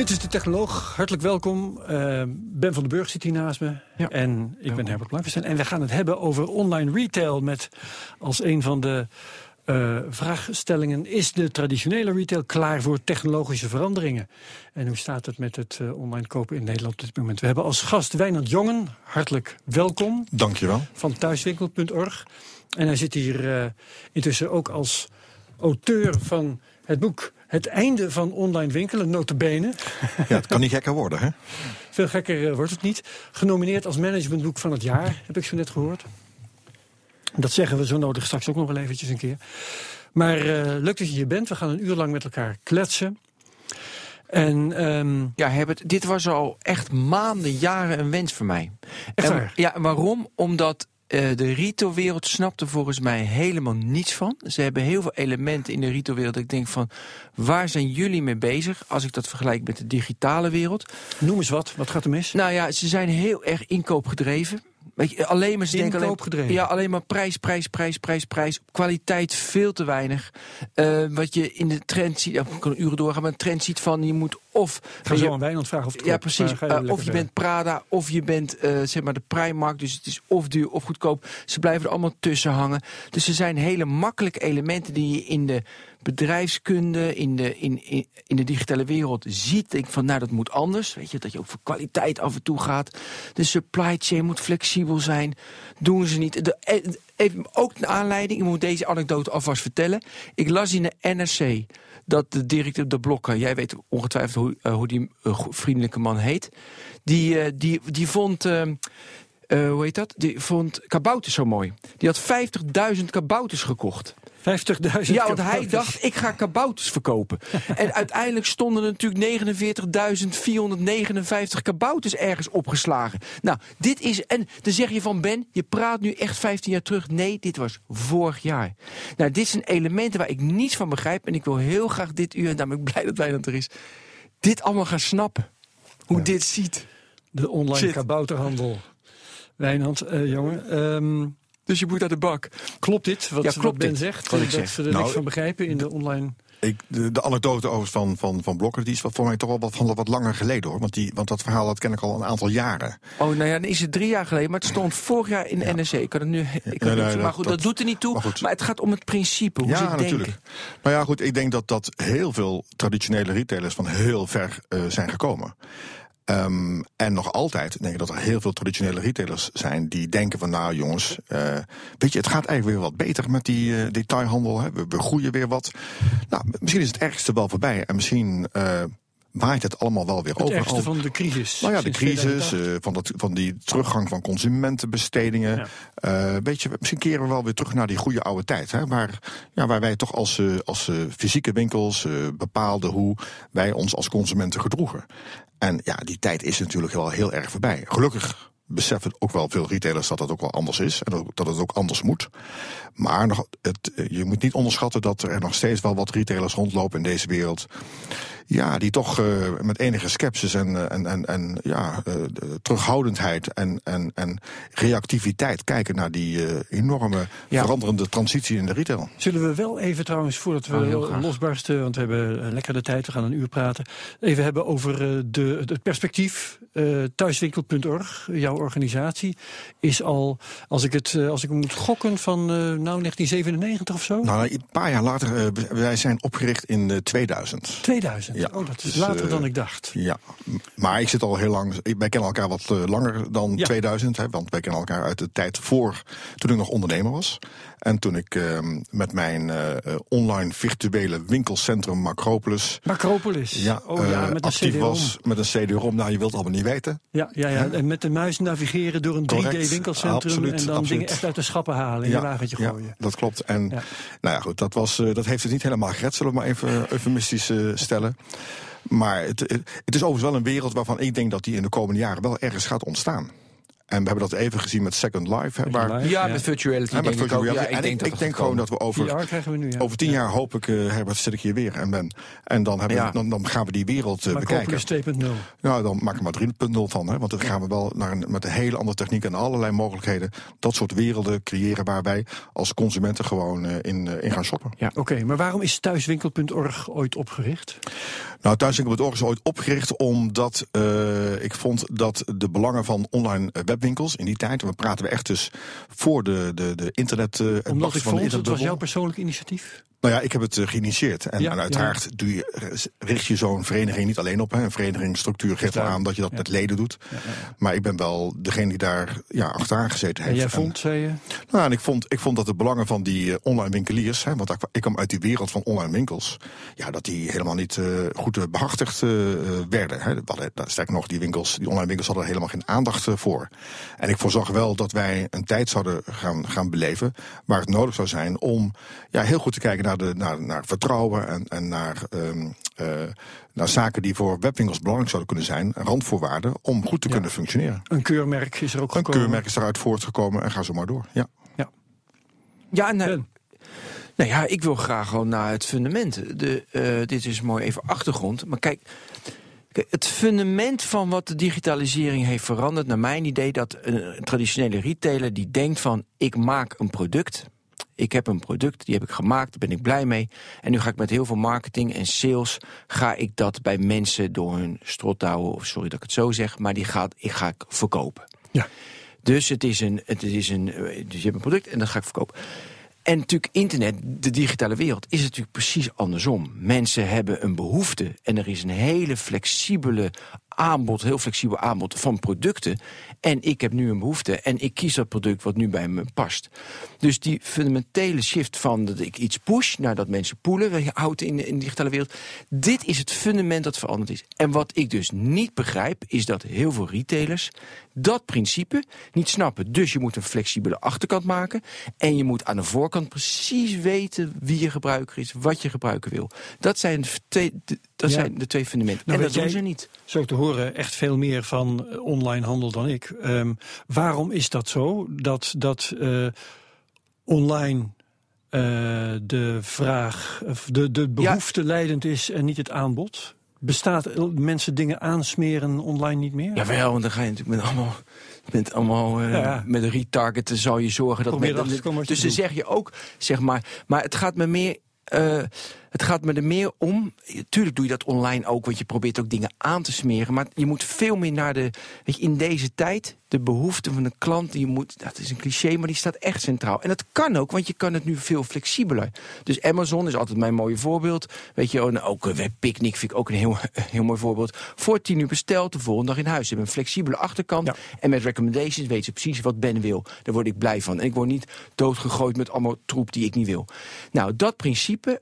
Dit is de Technoloog. Hartelijk welkom. Uh, ben van den Burg zit hier naast me. Ja. En ik ben Herbert Blankenstein. En we gaan het hebben over online retail met als een van de uh, vraagstellingen... is de traditionele retail klaar voor technologische veranderingen? En hoe staat het met het uh, online kopen in Nederland op dit moment? We hebben als gast Wijnand Jongen. Hartelijk welkom. Dank je wel. Van thuiswinkel.org. En hij zit hier uh, intussen ook als auteur van het boek Het einde van online winkelen, notabene. Ja, het kan niet gekker worden, hè? Veel gekker uh, wordt het niet. Genomineerd als managementboek van het jaar, heb ik zo net gehoord. Dat zeggen we zo nodig straks ook nog wel eventjes een keer. Maar uh, leuk dat je hier bent. We gaan een uur lang met elkaar kletsen. En, um... Ja, Herbert, dit was al echt maanden, jaren een wens voor mij. Echt en, waar? Ja, waarom? Omdat uh, de retailwereld snapte volgens mij helemaal niets van. Ze hebben heel veel elementen in de retailwereld. Ik denk van, waar zijn jullie mee bezig? Als ik dat vergelijk met de digitale wereld. Noem eens wat, wat gaat er mis? Nou ja, ze zijn heel erg inkoopgedreven. Weet je, alleen maar ze denken alleen, ja, alleen maar prijs, prijs, prijs, prijs, prijs. Kwaliteit veel te weinig. Uh, wat je in de trend ziet, ik kan uren doorgaan, maar een trend ziet van je moet of. Ga zo aan Wijnand vragen of het Ja, precies. Je uh, of je bent Prada, of je bent uh, zeg maar de Primark. Dus het is of duur of goedkoop. Ze blijven er allemaal tussen hangen. Dus er zijn hele makkelijke elementen die je in de bedrijfskunde, in de, in, in, in de digitale wereld ziet. Denk van, nou, dat moet anders. Weet je, dat je ook voor kwaliteit af en toe gaat. De supply chain moet flexibel zijn. Doen ze niet. De, even ook een aanleiding, ik moet deze anekdote alvast vertellen. Ik las in de NRC dat de directeur de Blokker, jij weet ongetwijfeld hoe, uh, hoe die uh, vriendelijke man heet, die, die, die vond. Uh, hoe heet dat? Die vond kabouters zo mooi. Die had 50.000 kabouters gekocht. 50.000 Ja, want hij dacht, ik ga kabouters verkopen. en uiteindelijk stonden er natuurlijk 49.459 kabouters ergens opgeslagen. Nou, dit is... En dan zeg je van, Ben, je praat nu echt 15 jaar terug. Nee, dit was vorig jaar. Nou, dit zijn elementen waar ik niets van begrijp. En ik wil heel graag dit uur, en daarom ben ik blij dat Wijnand er is... dit allemaal gaan snappen. Hoe ja. dit ziet. De online kabouterhandel. Wijnand, uh, jongen... Um... Dus je moet naar de bak. Klopt dit, wat, ja, klopt wat Ben dit, zegt? Wat dat zeg. ze er nou, niks van begrijpen in de online... Ik, de, de anekdote over van, van, van Blokker, die is voor mij toch wel wat, van wat langer geleden hoor. Want, die, want dat verhaal dat ken ik al een aantal jaren. Oh, nou ja, dan is het drie jaar geleden, maar het stond vorig jaar in ja. NRC. Ik kan het nu. Ik kan nee, het, nee, maar goed, dat, dat, doet er niet toe. Maar, maar, het gaat om het principe, hoe ja, ze natuurlijk. denken. Nou ja, goed, ik denk dat, dat heel veel traditionele retailers van heel ver uh, zijn gekomen. Um, en nog altijd denk ik dat er heel veel traditionele retailers zijn die denken van nou jongens, uh, weet je, het gaat eigenlijk weer wat beter met die uh, detailhandel. Hè? We, we groeien weer wat. Nou, misschien is het ergste wel voorbij en misschien uh, waait het allemaal wel weer het over. Het ergste van de crisis. Nou ja, de crisis, uh, van, dat, van die teruggang van consumentenbestedingen. Ja. Uh, weet je, misschien keren we wel weer terug naar die goede oude tijd. Hè, waar, ja, waar wij toch als, uh, als fysieke winkels bepaalden hoe wij ons als consumenten gedroegen. En ja, die tijd is natuurlijk wel heel erg voorbij. Gelukkig beseffen ook wel veel retailers dat dat ook wel anders is. En dat het ook anders moet. Maar nog, het, je moet niet onderschatten dat er nog steeds wel wat retailers rondlopen in deze wereld. Ja, die toch uh, met enige sceptisch en, en, en, en ja, uh, terughoudendheid en, en, en reactiviteit kijken naar die uh, enorme ja. veranderende transitie in de retail. Zullen we wel even trouwens, voordat we oh, losbarsten, want we hebben lekker de tijd, we gaan een uur praten, even hebben over de, het perspectief. thuiswinkel.org, jouw organisatie, is al, als ik het als ik moet gokken, van nou 1997 of zo? Nou, een paar jaar later, wij zijn opgericht in 2000. 2000? Ja, oh, dat is dus, later uh, dan ik dacht. Ja, maar ik zit al heel lang. Wij kennen elkaar wat uh, langer dan ja. 2000, hè, want wij kennen elkaar uit de tijd voor toen ik nog ondernemer was. En toen ik uh, met mijn uh, online virtuele winkelcentrum Macropolis. Macropolis? Ja, oh, ja met actief een was met een CD-ROM. Nou, je wilt het allemaal niet weten. Ja, ja, ja. en met de muis navigeren door een 3D-winkelcentrum. En dan absoluut. dingen echt uit de schappen halen en ja, je wagentje gooien. Ja, dat klopt. En nou ja, goed, dat, was, uh, dat heeft het niet helemaal gered, zullen we maar even eufemistisch uh, stellen. Maar het, het, is overigens wel een wereld waarvan ik denk dat die in de komende jaren wel ergens gaat ontstaan. En we hebben dat even gezien met Second Life. Hè, waar, Live, Ja, met virtuality Ja, met denk ik virtual ook. Ja, reality. ik en denk ik, denk gewoon dat we over, we nu, ja. over tien jaar hoop ik, uh, Herbert, zit ik hier weer en ben. En dan, hebben Ja. we, dan, dan gaan we die wereld uh, maar bekijken. is 2.0. Nou, dan maak er maar 3.0 van. Hè? Want dan gaan we wel naar een, met een hele andere techniek en allerlei mogelijkheden. Dat soort werelden creëren waar wij als consumenten gewoon uh, in, in gaan shoppen. Ja. Oké, maar waarom is thuiswinkel.org ooit opgericht? Nou, Thuiswinkel.org is ooit opgericht omdat uh, ik vond dat de belangen van online webwinkels in die tijd, en we praten we echt dus voor de, de, de internet. Uh, omdat ik vond, het was jouw persoonlijk initiatief? Nou ja, ik heb het uh, geïnitieerd. En, Ja, en uiteraard ja. doe je, richt je zo'n vereniging niet alleen op. Hè. Een verenigingsstructuur geeft wel aan dat je dat Ja. met leden doet. Maar ik ben wel degene die daar ja, achteraan gezeten En heeft. jij vond, zei je? Nou, en ik vond, ik vond dat de belangen van die eh, online winkeliers, hè, want ik, ik kwam uit die wereld van online winkels, ja, dat die helemaal niet eh, goed eh, behartigd eh, eh, werden. Hè. Nou, sterker nog, die winkels, die online winkels hadden er helemaal geen aandacht eh, voor. En ik voorzag wel dat wij een tijd zouden gaan, gaan beleven waar het nodig zou zijn om ja, heel goed te kijken naar, de, naar, naar vertrouwen en, en naar, ehm, eh, naar zaken die voor webwinkels belangrijk zouden kunnen zijn, randvoorwaarden om goed te Ja. kunnen functioneren. Een keurmerk is er ook Een gekomen. keurmerk is eruit voortgekomen en ga zo maar door. Ja. Ja, en, eh, nou ja, ik wil graag gewoon naar het fundament. De, eh, dit is mooi even achtergrond. Maar kijk, kijk, het fundament van wat de digitalisering heeft veranderd, naar mijn idee, dat een, een traditionele retailer die denkt van ik maak een product. Ik heb een product, die heb ik gemaakt, daar ben ik blij mee. En nu ga ik met heel veel marketing en sales, ga ik dat bij mensen door hun strot houden, of sorry dat ik het zo zeg, maar die gaat, ik ga ik verkopen. Ja. Dus het is een, het is een, eh, dus je hebt een product en dat ga ik verkopen. En natuurlijk internet, de digitale wereld, is natuurlijk precies andersom. Mensen hebben een behoefte en er is een hele flexibele aanbod, heel flexibel aanbod van producten. En ik heb nu een behoefte en ik kies dat product wat nu bij me past. Dus die fundamentele shift van dat ik iets push naar dat mensen poelen, we houden in de, in de digitale wereld. Dit is het fundament dat veranderd is. En wat ik dus niet begrijp, is dat heel veel retailers dat principe niet snappen. Dus je moet een flexibele achterkant maken. En je moet aan de voorkant precies weten wie je gebruiker is, wat je gebruiken wil. Dat zijn, de- dat Ja. zijn de twee fundamenten. Nou, en dat doen ze niet. Zo te horen echt veel meer van eh, online handel dan ik. Ehm, waarom is dat zo? Dat, dat eh, online eh, de vraag, of de, de behoefte leidend is en niet het aanbod? Bestaat mensen dingen aansmeren online niet meer? Jawel, want dan ga je natuurlijk met allemaal, met allemaal Ja. met een retargeten zal je zorgen dat je dus dan zeg je ook, zeg maar, maar het gaat me meer. Het gaat me er meer om. Tuurlijk doe je dat online ook, want je probeert ook dingen aan te smeren. Maar je moet veel meer naar de. Weet je, in deze tijd, de behoeften van de klant. Die moet, dat is een cliché, maar die staat echt centraal. En dat kan ook, want je kan het nu veel flexibeler. Dus Amazon is altijd mijn mooie voorbeeld. Weet je, en ook Webpicnic vind ik ook een heel, heel mooi voorbeeld. Voor tien uur besteld, de volgende dag in huis. Ze hebben een flexibele achterkant. Ja. En met recommendations weten ze precies wat Ben wil. Daar word ik blij van. En ik word niet doodgegooid met allemaal troep die ik niet wil. Nou, dat principe,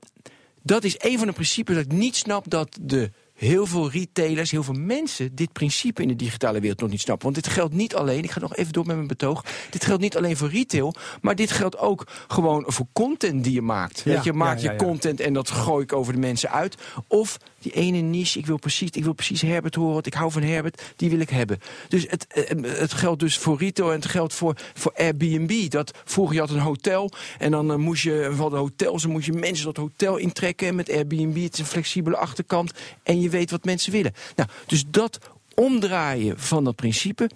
dat is een van de principes dat ik niet snap dat de heel veel retailers, heel veel mensen dit principe in de digitale wereld nog niet snappen. Want dit geldt niet alleen, ik ga nog even door met mijn betoog. Dit geldt niet alleen voor retail, maar dit geldt ook gewoon voor content die je maakt. Ja, Weet je, maak ja, ja, je content en dat gooi ik over de mensen uit. Of die ene niche, ik wil precies, ik wil precies Herbert horen, want ik hou van Herbert, die wil ik hebben. Dus het, eh, het geldt dus voor retail en het geldt voor, voor Airbnb. Dat vroeger je had een hotel en dan eh, moest je, we hadden hotels, dan moest je mensen dat hotel intrekken. En met Airbnb, het is een flexibele achterkant en je weet wat mensen willen. Nou, dus dat omdraaien van dat principe,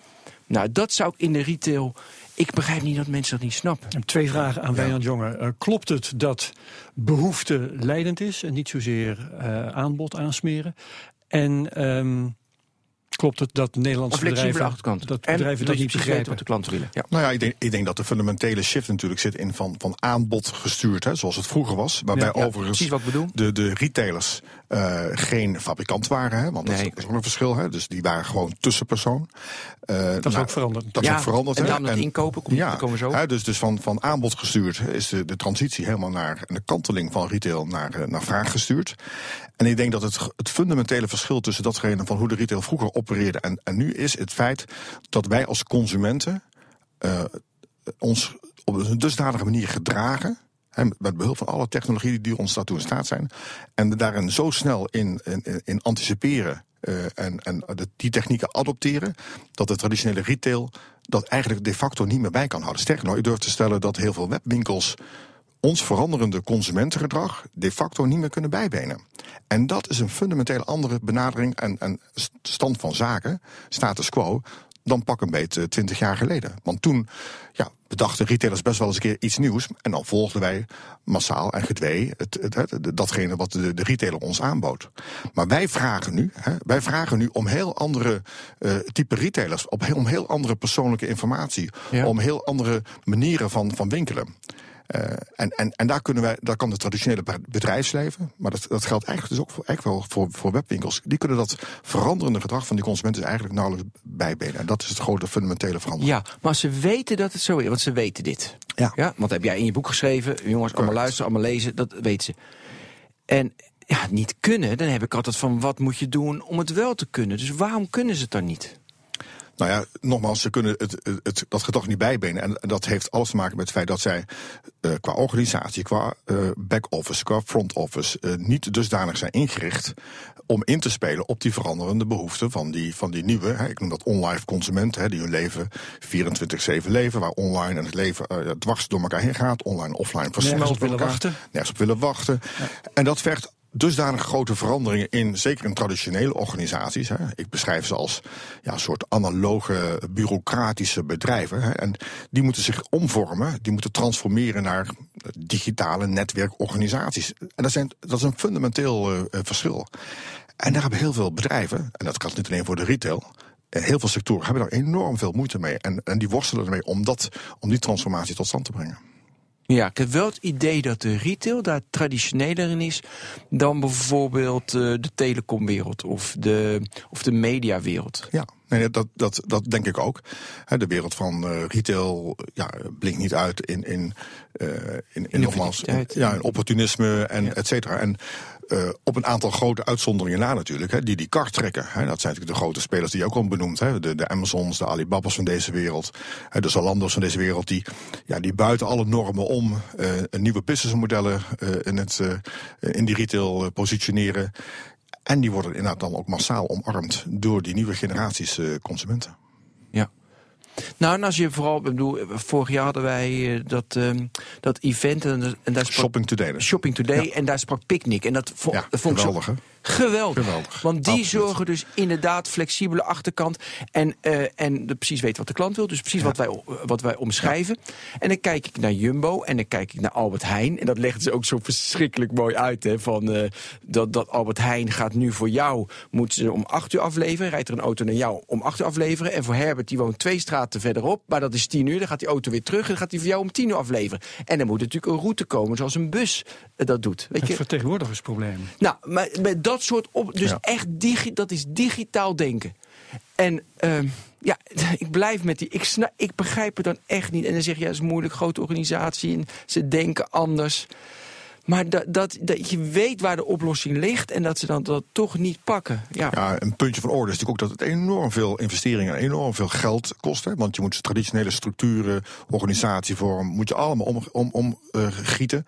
nou, dat zou ik in de retail. Ik begrijp niet dat mensen dat niet snappen. Ik heb Twee vragen aan Wijnand Jonge. Eh, klopt het dat behoefte leidend is en niet zozeer eh, aanbod aansmeren? En ehm, klopt het dat Nederlandse bedrijven achterkant. dat en bedrijven dat niet begrijpen? wat de klanten willen. Ja. Nou ja, ik denk, ik denk dat de fundamentele shift natuurlijk zit in van, van aanbod gestuurd, hè, zoals het vroeger was. Waarbij Ja, ja, overigens de, de retailers eh, geen fabrikant waren, hè, want dat Nee. is- is ook een verschil. Hè, dus die waren gewoon tussenpersoon. Eh, Dat is nou, ook veranderd. Dat is ook veranderd. en hè. daarom dat inkopen, kom- ja, daar komen we zo hè, dus, dus van, van aanbod gestuurd is de, de transitie helemaal naar de kanteling van retail naar, eh, naar vraag gestuurd. En ik denk dat het, het fundamentele verschil tussen datgene van hoe de retail vroeger opereerde en, en nu is het feit dat wij als consumenten eh, ons op een dusdanige manier gedragen. Met behulp van alle technologieën die ons daartoe in staat zijn. En daarin zo snel in, in, anticiperen en, en die technieken adopteren, dat de traditionele retail dat eigenlijk de facto niet meer bij kan houden. Sterker nog, ik durf te stellen dat heel veel webwinkels ons veranderende consumentengedrag de facto niet meer kunnen bijbenen. En dat is een fundamenteel andere benadering en, en stand van zaken, status quo, dan pak een beetje 20 jaar geleden. Want toen ja, bedachten retailers best wel eens een keer iets nieuws. En dan volgden wij massaal en gedwee het, het, datgene wat de, de, retailer ons aanbood. Maar wij vragen nu, hè, wij vragen nu om heel andere uh, type retailers, op heel, om heel andere persoonlijke informatie, om heel andere manieren van, van winkelen. Uh, en, en, en daar, kunnen wij, daar kan de traditionele bedrijfsleven, maar dat, dat geldt eigenlijk dus ook voor, eigenlijk wel voor, voor webwinkels, die kunnen dat veranderende gedrag van die consumenten eigenlijk nauwelijks bijbenen. En dat is het grote fundamentele verandering. Ja, maar ze weten dat het zo is, want ze weten dit. Ja. ja want heb jij in je boek geschreven, jongens, allemaal luisteren, allemaal lezen, dat weten ze. En ja, niet kunnen, dan heb ik altijd van wat moet je doen om het wel te kunnen. Dus waarom kunnen ze het dan niet? Nou ja, nogmaals, ze kunnen het, het, dat gedrag niet bijbenen. En, dat heeft alles te maken met het feit dat zij uh, qua organisatie, qua uh, back-office, qua front-office uh, niet dusdanig zijn ingericht om in te spelen op die veranderende behoeften van die, van die nieuwe, hè, ik noem dat online consumenten, hè, die hun leven 24-7 leven, waar online en het leven dwars door elkaar heen gaat, online offline versmelt. Nergens op willen wachten. Nergens op willen wachten. Ja. En dat vergt dusdanig grote veranderingen in, zeker in traditionele organisaties. Hè. Ik beschrijf ze als ja, een soort analoge, bureaucratische bedrijven. Hè. En die moeten zich omvormen, die moeten transformeren naar digitale netwerkorganisaties. En dat, zijn, dat is een fundamenteel uh, verschil. En daar hebben heel veel bedrijven, en dat geldt niet alleen voor de retail, heel veel sectoren hebben daar enorm veel moeite mee. En, en die worstelen ermee om, dat, om die transformatie tot stand te brengen. Ja, ik heb wel het idee dat de retail daar traditioneler in is dan bijvoorbeeld uh, de telecomwereld of de, of de mediawereld. Ja, nee, dat, dat, dat denk ik ook. De wereld van uh, retail ja, blinkt niet uit in, in, uh, in, in, nogmaals, ja, in opportunisme en ja. et cetera. En uh, op een aantal grote uitzonderingen na natuurlijk, hè, die die kar trekken. Hè. Dat zijn natuurlijk de grote spelers die je ook al benoemd. Hè. De, de Amazons, de Alibabas van deze wereld, hè, de Zalando's van deze wereld, die, ja, die buiten alle normen om uh, nieuwe businessmodellen uh, in, het, in die retail positioneren. En die worden inderdaad dan ook massaal omarmd door die nieuwe generaties consumenten. Nou, en als je vooral, ik bedoel, vorig jaar hadden wij uh, dat, um, dat event en, en daar sprak, Shopping Today. Shopping Today ja. en daar sprak Picnic en dat, vo ja, dat vond geweldig, ik zo geweldig. geweldig. Want die Absoluut. zorgen dus inderdaad flexibele achterkant en, uh, en de, precies weten wat de klant wil, dus precies ja. wat, wij, wat wij omschrijven. En dan kijk ik naar Jumbo en dan kijk ik naar Albert Heijn en dat leggen ze ook zo verschrikkelijk mooi uit, hè, van uh, dat, dat Albert Heijn gaat nu voor jou, moeten ze om acht uur afleveren, rijdt er een auto naar jou om acht uur afleveren en voor Herbert, die woont twee straten verderop, maar dat is tien uur, dan gaat die auto weer terug en dan gaat hij voor jou om tien uur afleveren. En dan moet natuurlijk een route komen zoals een bus dat doet. Weet het je? vertegenwoordigersprobleem. Nou, maar met dat soort op, dus ja. echt digi dat is digitaal denken. En uh, ja, ik blijf met die. Ik, snap, ik begrijp het dan echt niet. En dan zeg je, ja, het is moeilijk, grote organisatie. En ze denken anders. Maar dat, dat, dat je weet waar de oplossing ligt en dat ze dan dat toch niet pakken. Ja. ja, een puntje van orde is natuurlijk ook dat het enorm veel investeringen en enorm veel geld kost. Hè, want je moet traditionele structuren, organisatievorm, moet je allemaal om, om, om gieten.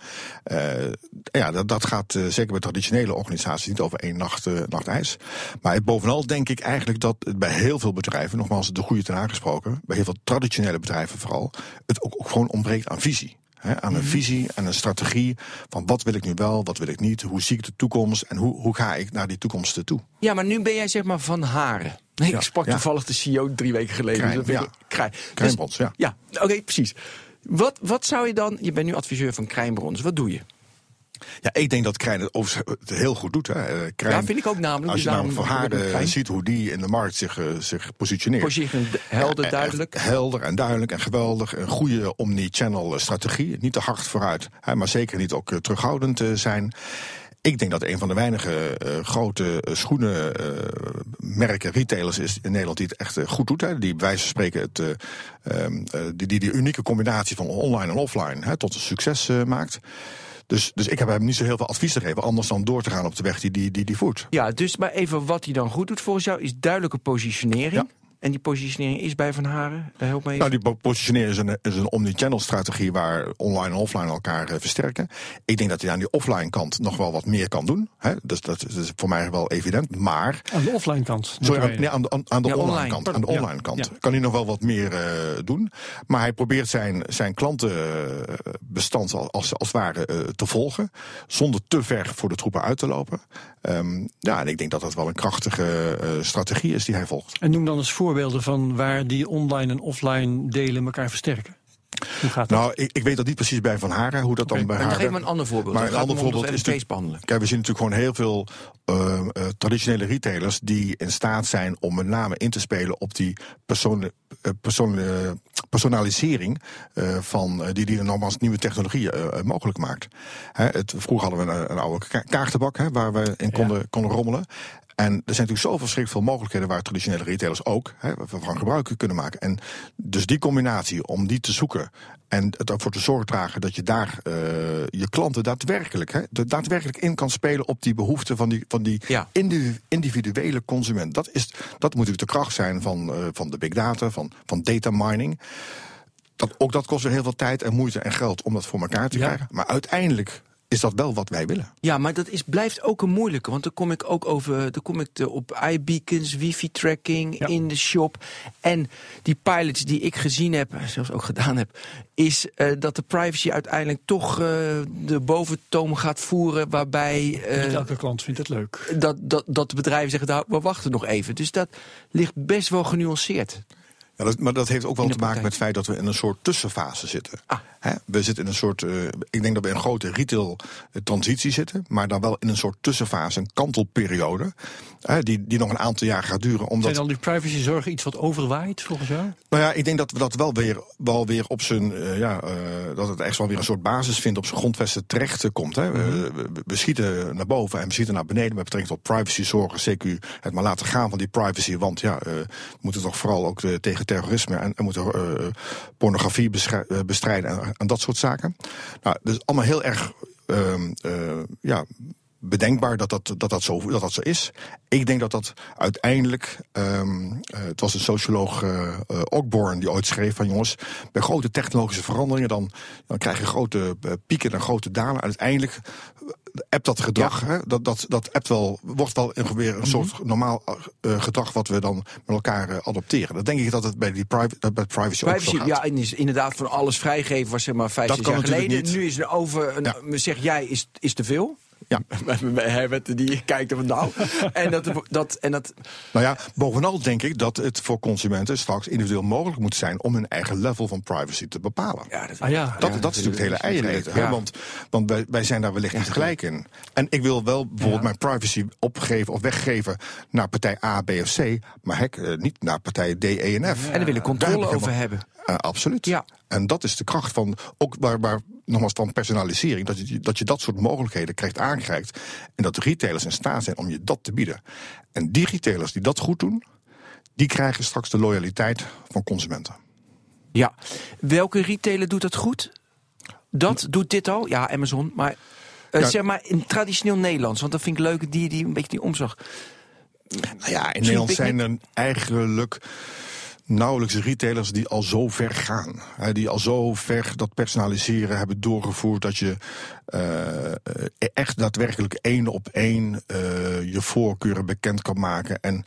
Uh, ja, dat, dat gaat uh, zeker bij traditionele organisaties niet over één nacht, nacht ijs. Maar bovenal denk ik eigenlijk dat het bij heel veel bedrijven, nogmaals de goede ten aangesproken, bij heel veel traditionele bedrijven vooral, het ook gewoon ontbreekt aan visie. He, aan een -hmm. visie en een strategie van wat wil ik nu wel, wat wil ik niet, hoe zie ik de toekomst en hoe, hoe ga ik naar die toekomst toe. Ja, maar nu ben jij zeg maar van Haren. Nee, ja, ik sprak ja. toevallig de CEO drie weken geleden. Krijn, dus ja. Krijn. Krijnbrons, dus, ja. Ja, oké, okay, precies. Wat, wat zou je dan, je bent nu adviseur van Krijnbrons, wat doe je? Ja, ik denk dat Krijn het, het heel goed doet. Hè. Krijn, ja, vind ik ook namelijk. Als je namelijk van haar ziet hoe die in de markt zich, uh, zich positioneert. Position helder, duidelijk. Ja, helder en duidelijk en geweldig. Een goede omni-channel strategie. Niet te hard vooruit, hè, maar zeker niet ook terughoudend uh, zijn. Ik denk dat een van de weinige uh, grote schoenenmerken, uh, retailers is in Nederland die het echt goed doet. Hè, die bij wijze van spreken het, um, die, die, die unieke combinatie van online en offline hè, tot een succes maakt. Dus, dus ik heb hem niet zo heel veel advies te geven, anders dan door te gaan op de weg die die, die, die voert. Ja, dus maar even wat hij dan goed doet volgens jou is duidelijke positionering. Ja. En die positionering is bij Van Haren? Daar help me even. Nou, die po- positionering is een, is een omnichannel strategie waar online en offline elkaar eh, versterken. Ik denk dat hij aan die offline kant nog wel wat meer kan doen. Hè? Dus dat is voor mij wel evident. Maar Aan de offline kant. Sorry, aan, nee, aan de, aan, aan de Ja, online, online. kant. Aan de online ja. kant Ja. kan hij nog wel wat meer eh, doen. Maar hij probeert zijn, zijn klantenbestand als, als, als het ware eh, te volgen. Zonder te ver voor de troepen uit te lopen. Ehm, ja, en ik denk dat dat wel een krachtige eh, strategie is die hij volgt. En noem dan eens voorbeelden van waar die online en offline delen elkaar versterken. Hoe gaat dat? Nou, ik, ik weet dat niet precies bij Van Haren, hoe dat dan bij Maar haar geef me een ander voorbeeld. Maar een ander voorbeeld is behandelen. Kijk, we zien natuurlijk gewoon heel veel eh, eh, traditionele retailers die in staat zijn om met name in te spelen op die persoonlijke persoonlijke personalisering eh, van eh, die die nogmaals nieuwe technologieën eh, mogelijk maakt. Hè, het, vroeger hadden we een, een oude ka- kaartenbak hè, waar we in konden, konden rommelen. En er zijn natuurlijk zoveel verschrikkelijk veel mogelijkheden waar traditionele retailers ook hè, van gebruik kunnen maken. En dus die combinatie, om die te zoeken en het ervoor te zorgen dragen dat je daar eh, je klanten daadwerkelijk, hè, daadwerkelijk in kan spelen op die behoeften van die, van die Ja. individuele consument. Dat, is, dat moet natuurlijk de kracht zijn van, eh, van de big data, van, van data mining. Dat, ook dat kost weer heel veel tijd en moeite en geld om dat voor elkaar te Ja. krijgen. Maar uiteindelijk is dat wel wat wij willen. Ja, maar dat is, blijft ook een moeilijke. Want dan kom ik ook over. Dan kom ik de, op iBeacons, wifi-tracking Ja. in de shop. En die pilots die ik gezien heb, zelfs ook gedaan heb, is eh, dat de privacy uiteindelijk toch eh, de boventoon gaat voeren. Waarbij. eh, Niet elke klant vindt het leuk. dat, dat, dat de bedrijven zeggen, nou, we wachten nog even. Dus dat ligt best wel genuanceerd. Ja, dat, maar dat heeft ook wel te maken met het feit dat we in een soort tussenfase zitten. Ah. We zitten in een soort. eh, ik denk dat we in een grote retail eh, transitie zitten, maar dan wel in een soort tussenfase, een kantelperiode. die, die nog een aantal jaar gaat duren. Omdat, Zijn al die privacyzorgen iets wat overwaait volgens jou? Nou ja, ik denk dat we dat wel weer, wel weer op zijn. eh, ja, dat het echt wel weer een soort basis vindt, op zijn grondvesten terecht komt. Hè. We- we, we schieten naar boven en we schieten naar beneden met betrekking tot privacyzorgen. CQ, het maar laten gaan van die privacy. Want ja, we moeten toch vooral ook eh, terrorisme en, en moeten eh, pornografie eh, bestrijden en, en dat soort zaken. Nou, dus allemaal heel erg. ehm, eh, ja, bedenkbaar dat dat, dat, dat, zo, dat dat zo is. Ik denk dat dat uiteindelijk. ehm, eh, het was een socioloog, eh eh, Ogborn, die ooit schreef van jongens. bij grote technologische veranderingen. dan, dan krijg je grote pieken en grote dalen. Uiteindelijk appt dat gedrag. Hè, dat, dat, dat appt wel, wordt wel een, weer een soort normaal eh, gedrag. wat we dan met elkaar adopteren. Dat denk ik dat het bij, die privacy, bij privacy, ook Privacy, zo gaat. ja, en is inderdaad van alles vrijgeven was zeg maar vijf, Dat jaar geleden. niet. Nu is er over, een, Ja. zeg jij, is, is te veel. Ja. Herbert, die kijkt er van nou. en dat, dat, en dat, Nou ja, bovenal denk ik dat het voor consumenten straks individueel mogelijk moet zijn om hun eigen level van privacy te bepalen. ja, dat, Ah ja. Dat, dat is natuurlijk het hele eiereten. hè, Ja. Want, want wij, wij zijn daar wellicht niet gelijk in. En ik wil wel bijvoorbeeld mijn privacy opgeven of weggeven naar partij A, B of C. Maar hek, eh, niet naar partij D, E en F. en daar willen Daar heb controle over hebben. Eh, absoluut. Ja. En dat is de kracht van, ook waar, waar, nogmaals van personalisering, dat je, dat je dat soort mogelijkheden krijgt aangereikt. En dat de retailers in staat zijn om je dat te bieden. En die retailers die dat goed doen, die krijgen straks de loyaliteit van consumenten. Ja. Welke retailer doet dat goed? Dat doet dit al? Ja, Amazon. Maar eh, Ja. zeg maar in traditioneel Nederlands. Want dat vind ik leuk, die, die een beetje die omslag. Nou ja, in Nederland zijn er eigenlijk nauwelijks retailers die al zo ver gaan. Hè, die al zo ver dat personaliseren hebben doorgevoerd dat je eh, echt daadwerkelijk één op één eh, je voorkeuren bekend kan maken. En,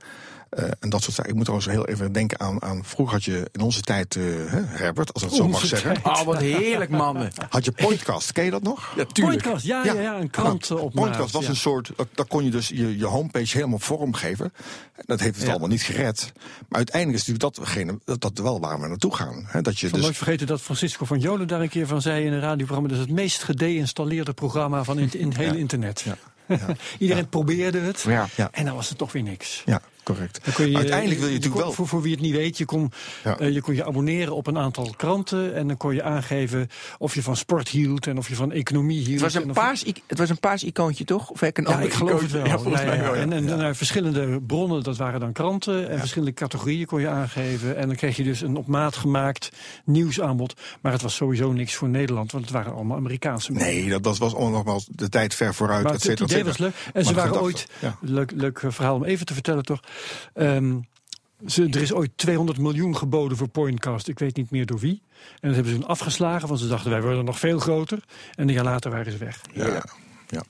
eh, en dat soort zaken. Ik moet trouwens heel even denken aan, aan vroeger had je in onze tijd, eh, hè, Herbert, als ik het zo mag zeggen. Oh, wat heerlijk, mannen. Had je Pointcast, ken je dat nog? Ja, Pointcast, ja, ja. ja, een krant Nou, op Pointcast was ja. een soort, dat- daar kon je dus je, je homepage helemaal vormgeven. Dat heeft het Ja. allemaal niet gered. Maar uiteindelijk is natuurlijk datgene, dat, dat wel waar we naartoe gaan. Hè, dat je Ik zal nooit dus, vergeten dat Francisco van Jolen daar een keer van zei in een radioprogramma. Dat is het meest gedeinstalleerde programma van in, in het hele internet. Iedereen probeerde het. Ja. Ja. En dan was het toch weer niks. ja, correct. Je, uiteindelijk wil je kon- natuurlijk wel. Voor, voor wie het niet weet, je kon, Ja. eh, je kon je abonneren op een aantal kranten. En dan kon je aangeven of je van sport hield en of je van economie hield. Het was, en een paars, het was een paars icoontje, toch? Of een Ja, ik geloof het wel. Ja, volgens Ja, mij ja, wel, ja. En, en, naar verschillende bronnen, dat waren dan kranten. En verschillende categorieën kon je aangeven. En dan kreeg je dus een op maat gemaakt nieuwsaanbod. Maar het was sowieso niks voor Nederland, want het waren allemaal Amerikaanse media. Nee, dat, dat was nogmaals de tijd ver vooruit. Maar et het, het cetera, et idee was leuk. En ze Maar waren ooit, ja. leuk, leuk verhaal om even te vertellen toch. Ehm, Ze, er is ooit 200 miljoen geboden voor Pointcast. Ik weet niet meer door wie. En dat hebben ze toen afgeslagen, want ze dachten wij worden nog veel groter. En een jaar later waren ze weg. Ja, ja.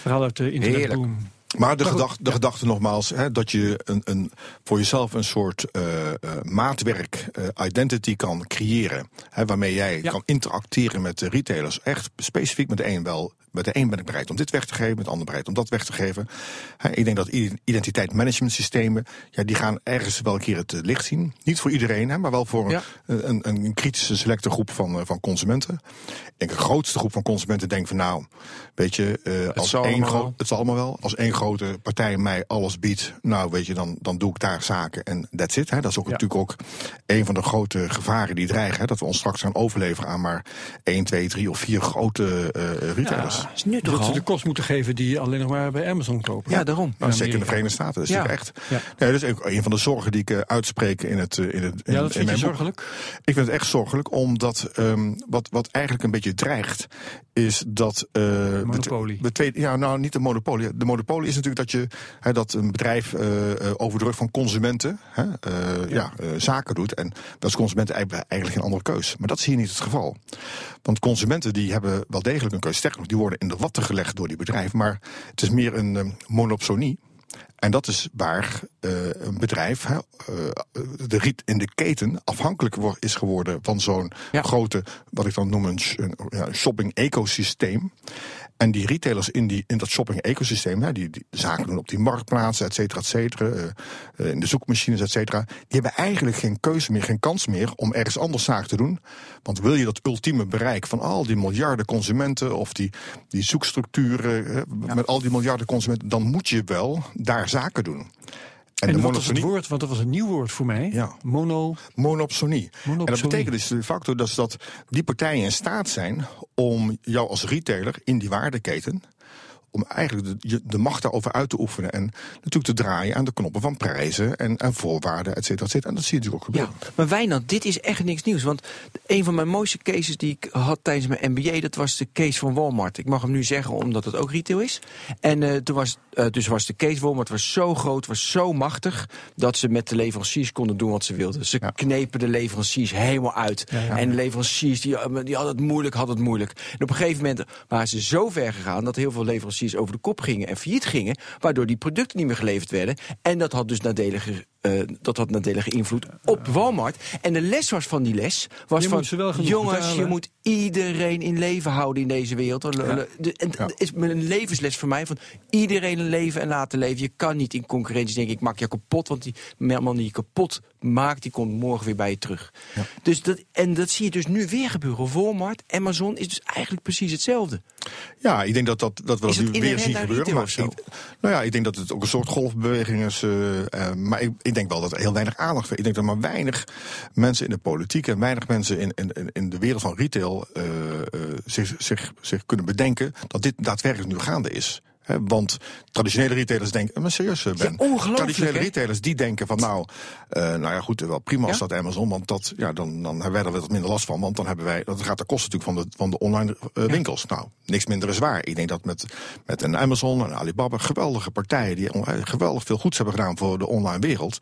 Verhaal uit de internetboom. Maar de, gedachte, de gedachte nogmaals, hè, dat je een, een, voor jezelf een soort uh, uh, maatwerk, uh, identity kan creëren. Hè, waarmee jij ja. kan interacteren met de retailers. Echt specifiek met een wel. Met de een ben ik bereid om dit weg te geven, met de ander bereid om dat weg te geven. Ik denk dat identiteitsmanagementsystemen, ja, die gaan ergens wel een keer het licht zien. Niet voor iedereen, maar wel voor ja. een, een, een, kritische selecte groep van, van consumenten. Ik denk een grootste groep van consumenten denkt van nou, weet je, als één groot, het zal allemaal wel, als één grote partij mij alles biedt, nou weet je, dan, dan doe ik daar zaken en that's it. Hè. Dat is ook ja. natuurlijk ook een van de grote gevaren die dreigen. Hè, dat we ons straks gaan overleveren aan maar 1, 2, 3 of 4 grote uh, retailers. Ja, is nu toch dat ze de kost moeten geven die je alleen nog maar bij Amazon kopen. Ja, daarom. Nou, zeker in de Verenigde Staten. Dat is ja. echt. Ja. Nee, dat is ook een van de zorgen die ik uh, uitspreek in het. In het in, ja, dat vind in je zorgelijk? Boek. Ik vind het echt zorgelijk, omdat um, wat, wat eigenlijk een beetje dreigt, is dat. Uh, monopolie. De tweede, ja, nou niet de monopolie. De monopolie is natuurlijk dat je hè, dat een bedrijf uh, over de rug van consumenten hè, uh, ja. ja zaken doet. En dat is consumenten eigenlijk geen andere keus. Maar dat is hier niet het geval. Want consumenten die hebben wel degelijk een keus. Sterker nog, die worden in de watten gelegd door die bedrijven. Maar het is meer een um, monopsonie. En dat is waar uh, een bedrijf uh, de riet in de keten afhankelijk is geworden van zo'n ja. grote, wat ik dan noem een, een ja, shopping-ecosysteem. En die retailers in, die, in dat shopping-ecosysteem, die, die zaken doen op die marktplaatsen, et cetera, et cetera, uh, in de zoekmachines, et cetera, die hebben eigenlijk geen keuze meer, geen kans meer om ergens anders zaken te doen. Want wil je dat ultieme bereik van al die miljarden consumenten of die, die zoekstructuren uh, ja. met al die miljarden consumenten, dan moet je wel daar zaken doen. En, en wat was het woord? Want dat was een nieuw woord voor mij. Ja. Mono... Monopsonie. Monopsonie. En dat betekent dus de facto dat, dat die partijen in staat zijn om jou als retailer in die waardeketen om eigenlijk de, de macht daarover uit te oefenen. En natuurlijk te draaien aan de knoppen van prijzen en, en voorwaarden, et cetera, et cetera. En dat zie je natuurlijk ook gebeuren. Ja, maar Wijnand, dit is echt niks nieuws. Want een van mijn mooiste cases die ik had tijdens mijn MBA, dat was de case van Walmart. Ik mag hem nu zeggen omdat het ook retail is. En uh, toen was, uh, dus was de case Walmart was zo groot, was zo machtig, dat ze met de leveranciers konden doen wat ze wilden. Ze ja. knepen de leveranciers helemaal uit. Ja, ja. En de leveranciers die, die hadden het moeilijk, hadden het moeilijk. En op een gegeven moment waren ze zo ver gegaan dat heel veel leveranciers over de kop gingen en failliet gingen, waardoor die producten niet meer geleverd werden. En dat had dus nadelige, uh, dat had nadelige invloed op Walmart. En de les was van die les was je van jongens, betalen. je moet iedereen in leven houden in deze wereld. Ja. De, en ja. is een levensles voor mij van iedereen een leven en laten leven. Je kan niet in concurrentie denken ik maak je kapot, want die man die je kapot maakt, die komt morgen weer bij je terug. Ja. Dus dat, en dat zie je dus nu weer gebeuren. Walmart, Amazon is dus eigenlijk precies hetzelfde. Ja, ik denk dat, dat, dat we dat nu weer zien gebeuren. Maar ik, nou ja, ik denk dat het ook een soort golfbeweging is. Uh, uh, maar ik, ik denk wel dat er heel weinig aandacht is. Ik denk dat maar weinig mensen in de politiek en weinig mensen in, in, in de wereld van retail uh, zich, zich, zich kunnen bedenken dat dit daadwerkelijk nu gaande is. Want traditionele retailers denken, maar serieus Ben, ja, traditionele retailers die denken van nou, uh, nou ja goed, wel prima als ja? dat Amazon, want dat, ja, dan, dan hebben wij er wat minder last van, want dan hebben wij, dat gaat de kosten natuurlijk van de, van de online uh, winkels. Ja. Nou, niks minder is waar. Ik denk dat met, met een Amazon en Alibaba, geweldige partijen die geweldig veel goeds hebben gedaan voor de online wereld,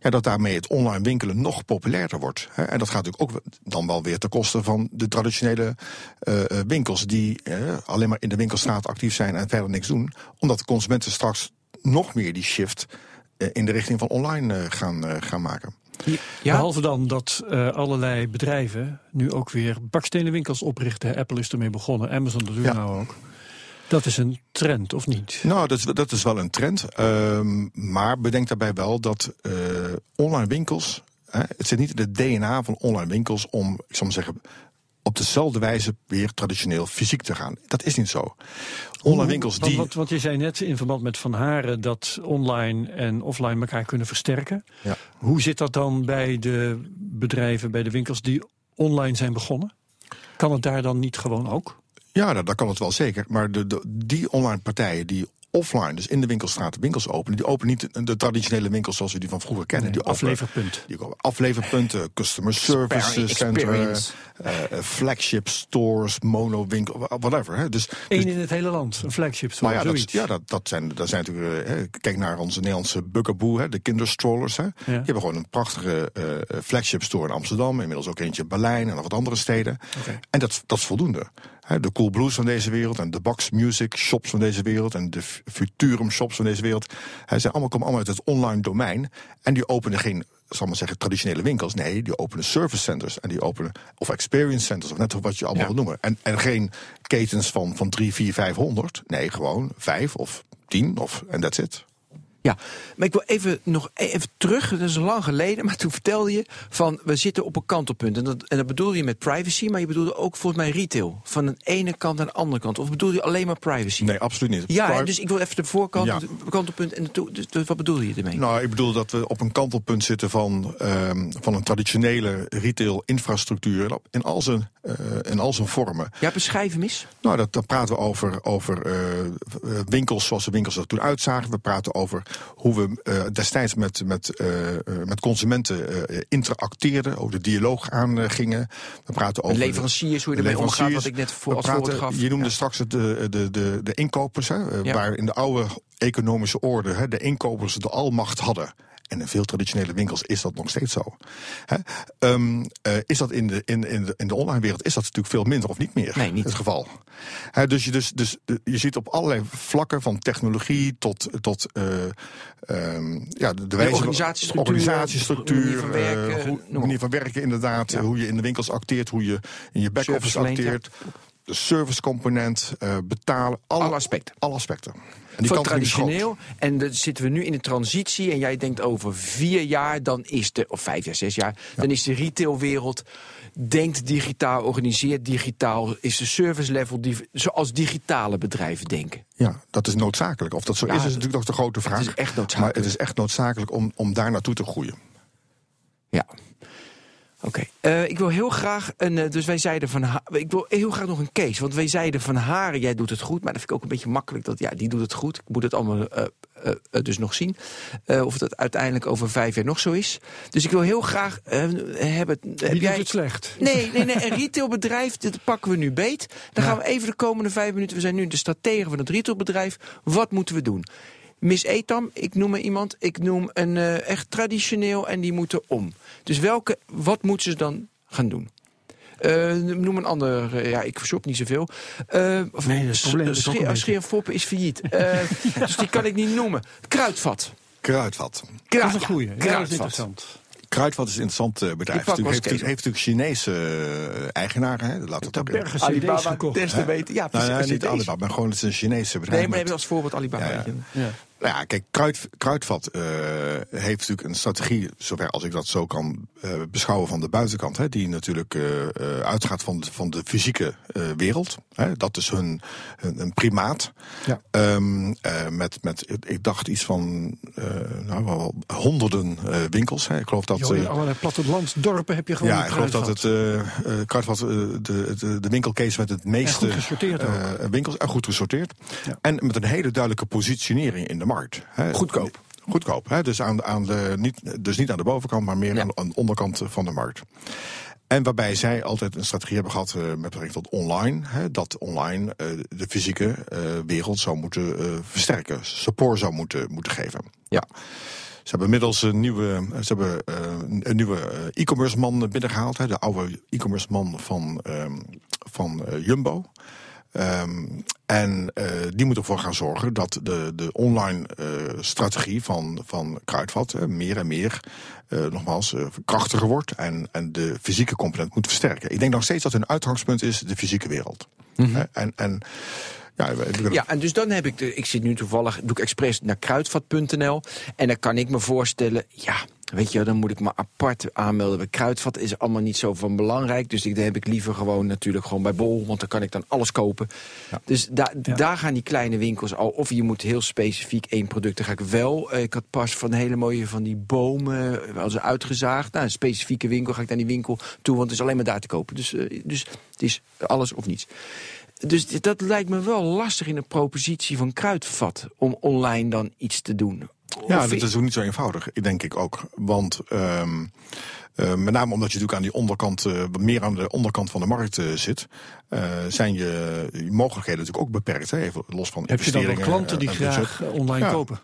ja, dat daarmee het online winkelen nog populairder wordt. He, en dat gaat natuurlijk ook dan wel weer ten koste van de traditionele uh, winkels die alleen maar in de winkelstraat actief zijn en verder niks doen omdat de consumenten straks nog meer die shift in de richting van online gaan, gaan maken. Ja. Behalve dan dat uh, allerlei bedrijven nu ook weer bakstenen winkels oprichten. Apple is ermee begonnen, Amazon dat doet ja. nou ook. Dat is een trend, of niet? Nou, dat is, dat is wel een trend. Um, maar bedenk daarbij wel dat uh, online winkels... Hè, het zit niet in het DNA van online winkels om, ik zal maar zeggen op dezelfde wijze weer traditioneel fysiek te gaan. Dat is niet zo. Online winkels die... Want, want je zei net in verband met Van Haren dat online en offline elkaar kunnen versterken. Ja. Hoe zit dat dan bij de bedrijven, bij de winkels die online zijn begonnen? Kan het daar dan niet gewoon ook? Ja, dat, dat kan het wel zeker. Maar de, de, die online partijen die offline, dus in de winkelstraat, winkels openen. Die openen niet de traditionele winkels zoals we die van vroeger kennen. Nee, die afleverpunt. Die afleverpunten, customer service center, uh, flagship stores, monowinkel, whatever. Hè. Dus, Eén dus, in het hele land, een flagship store, nou ja, dat, zoiets. ja dat, dat, zijn, dat zijn natuurlijk... Uh, kijk naar onze Nederlandse Bugaboo, hè, de kinderstrollers. Hè. Die hebben gewoon een prachtige uh, flagship store in Amsterdam. Inmiddels ook eentje in Berlijn en nog wat andere steden. Okay. En dat, dat is voldoende. De Cool Blues van deze wereld en de Box Music shops van deze wereld... en de Futurum shops van deze wereld. Hè, zijn allemaal, komen allemaal uit het online domein. En die openen geen zal maar zeggen, traditionele winkels. Nee, die openen service centers en die openen, of experience centers, of net wat je allemaal Ja. wil noemen. En, en geen ketens van, van 3, 4, 500. Nee, gewoon 5 of 10 of en that's it. Ja, maar ik wil even nog even terug. Dat is lang geleden, maar toen vertelde je van we zitten op een kantelpunt. En dat, en dat bedoelde je met privacy, maar je bedoelde ook volgens mij retail. Van de ene kant naar de andere kant. Of bedoel je alleen maar privacy? Nee, absoluut niet. Ja, Pri- dus ik wil even de voorkant, Ja. het kantelpunt en de. Dus, dus wat bedoel je ermee? Nou, ik bedoel dat we op een kantelpunt zitten van, ehm, van een traditionele retail-infrastructuur in al zijn, eh, in al zijn vormen. ja, beschrijf hem eens. Nou, dat, dan praten we over, over eh, eh, winkels zoals de winkels er toen uitzagen. We praten over hoe we eh, destijds met, met, eh, eh, met consumenten interacteerden, over de dialoog aangingen. We praten over De leveranciers, hoe je ermee omgaat, wat ik net voor, als praten- gaf. Je noemde Ja. straks het, de, de, de, de inkopers, hè, Ja. waar in de oude economische orde hè, de inkopers de almacht hadden. En in veel traditionele winkels is dat nog steeds zo. Hè? Ehm, eh, is dat in de, in, in, de, in de online wereld is dat natuurlijk veel minder of niet meer Nee, niet. het geval. Hè, dus je, dus, dus, je ziet op allerlei vlakken van technologie tot, tot eh, ehm, ja, de, de wijze organisatiestructuur, organisatiestructuur, manier van werken, eh, hoe- manier van werken inderdaad, Ja. hoe je in de winkels acteert, hoe je in je back-office ja. De servicecomponent, eh, betalen, alle, Alle aspecten. Alle aspecten. En groot. traditioneel. En dan zitten we nu in de transitie. En jij denkt over vier jaar, dan is de, of vijf jaar, zes jaar, dan is de retailwereld. Denkt digitaal, organiseert digitaal, is de service level die, zoals digitale bedrijven denken. Ja, dat is noodzakelijk. Of dat zo Ja, is, is natuurlijk nog de grote vraag. is echt noodzakelijk. Maar het is echt noodzakelijk om, om daar naartoe te groeien. Ja. Oké, Eh, ik wil heel graag een. eh, dus wij zeiden van. Ha- Ik wil heel graag nog een case. Want wij zeiden van Haren, jij doet het goed. Maar dat vind ik ook een beetje makkelijk. Dat ja, die doet het goed. Ik moet het allemaal eh, dus nog zien. Of dat uiteindelijk over vijf jaar nog zo is. Dus ik wil heel graag hebben. Heb jij... doet het slecht? Nee, nee, nee. Een retailbedrijf, dit pakken we nu beet. Dan gaan we even de komende vijf minuten. We zijn nu de strategen van het retailbedrijf. Wat moeten we doen? Miss Etam, ik noem er iemand. Ik noem een eh, echt traditioneel en die moeten om. Dus welke, wat moeten ze dan gaan doen? Eh, noem een ander. eh, ja, ik shop niet zoveel. Eh, of- Nee, dat is het probleem is ook een Scheer- beetje. Scheer Foppen is failliet. Eh, dus die kan ik niet noemen. Kruidvat. Kruidvat. Kruid, Dat is een goeie. Ja, dat is Kruidvat. interessant. Kruidvat is een interessant eh, bedrijf. Het heeft, heeft, heeft natuurlijk Chinese eh, eigenaren. Hè? Laten we het ook CD's gekocht. des te weten. Ja, Nou, nee, niet. Alibaba, maar gewoon het is een Chinese bedrijf. Nee, maar met- even als voorbeeld Alibaba. Ja, ja. Nou ja, kijk, Kruid, Kruidvat eh, heeft natuurlijk een strategie, zover als ik dat zo kan eh, beschouwen van de buitenkant, hè, die natuurlijk eh, uitgaat van, de- van de fysieke wereld. Hè, dat is hun, hun een primaat. Ja. Ehm, eh, met, met, ik dacht iets van nou, wel honderden winkels. Hè. Ik geloof dat. Jo, in allerlei plattelandsdorpen heb je gewoon ja, ik geloof dat het kruidvat. de, de, de winkelcase met het meeste goed gesorteerd ook. winkels en goed gesorteerd. Ja. En met een hele duidelijke positionering in de markt. Hè. Goedkoop. Goedkoop. Hè. Dus, aan, aan de, niet, dus niet aan de bovenkant, maar meer Ja. aan, aan de onderkant van de markt. En waarbij zij altijd een strategie hebben gehad eh, met betrekking tot online. Hè, dat online eh, de fysieke eh, wereld zou moeten eh, versterken. Support zou moeten, moeten geven. Ja. Ze hebben inmiddels een nieuwe, ze hebben, eh, een nieuwe eh, e-commerce man binnengehaald. Hè, de oude e-commerce man van, ehm, van eh, Jumbo. Ehm, en eh, die moet ervoor gaan zorgen dat de, de online eh, strategie van, van Kruidvat meer en meer eh, nogmaals krachtiger wordt en, en de fysieke component moet versterken. Ik denk nog steeds dat hun uitgangspunt is de fysieke wereld. Eh, en, en ja, en dus dan heb ik, de, ik zit nu toevallig, doe ik expres naar kruidvat.nl. En dan kan ik me voorstellen, ja, weet je, dan moet ik me apart aanmelden bij Kruidvat. Is allemaal niet zo van belangrijk. Dus ik, dan heb ik liever gewoon natuurlijk gewoon bij Bol, want dan kan ik dan alles kopen. Dus da, Ja. daar gaan die kleine winkels al. Of je moet heel specifiek één product. Dan ga ik wel. eh, Ik had pas van hele mooie van die bomen, wel ze uitgezaagd. Nou, een specifieke winkel ga ik naar die winkel toe, want het is alleen maar daar te kopen. Dus, eh, dus het is alles of niets. Dus dat lijkt me wel lastig in de propositie van Kruidvat om online dan iets te doen. Ja, Of- dat is ook niet zo eenvoudig, denk ik ook. Want ehm, eh, met name omdat je natuurlijk aan die onderkant, eh, meer aan de onderkant van de markt eh, zit, eh, zijn je, je mogelijkheden natuurlijk ook beperkt. Hè? Even los van Heb je dan wel klanten die graag online Ja. kopen?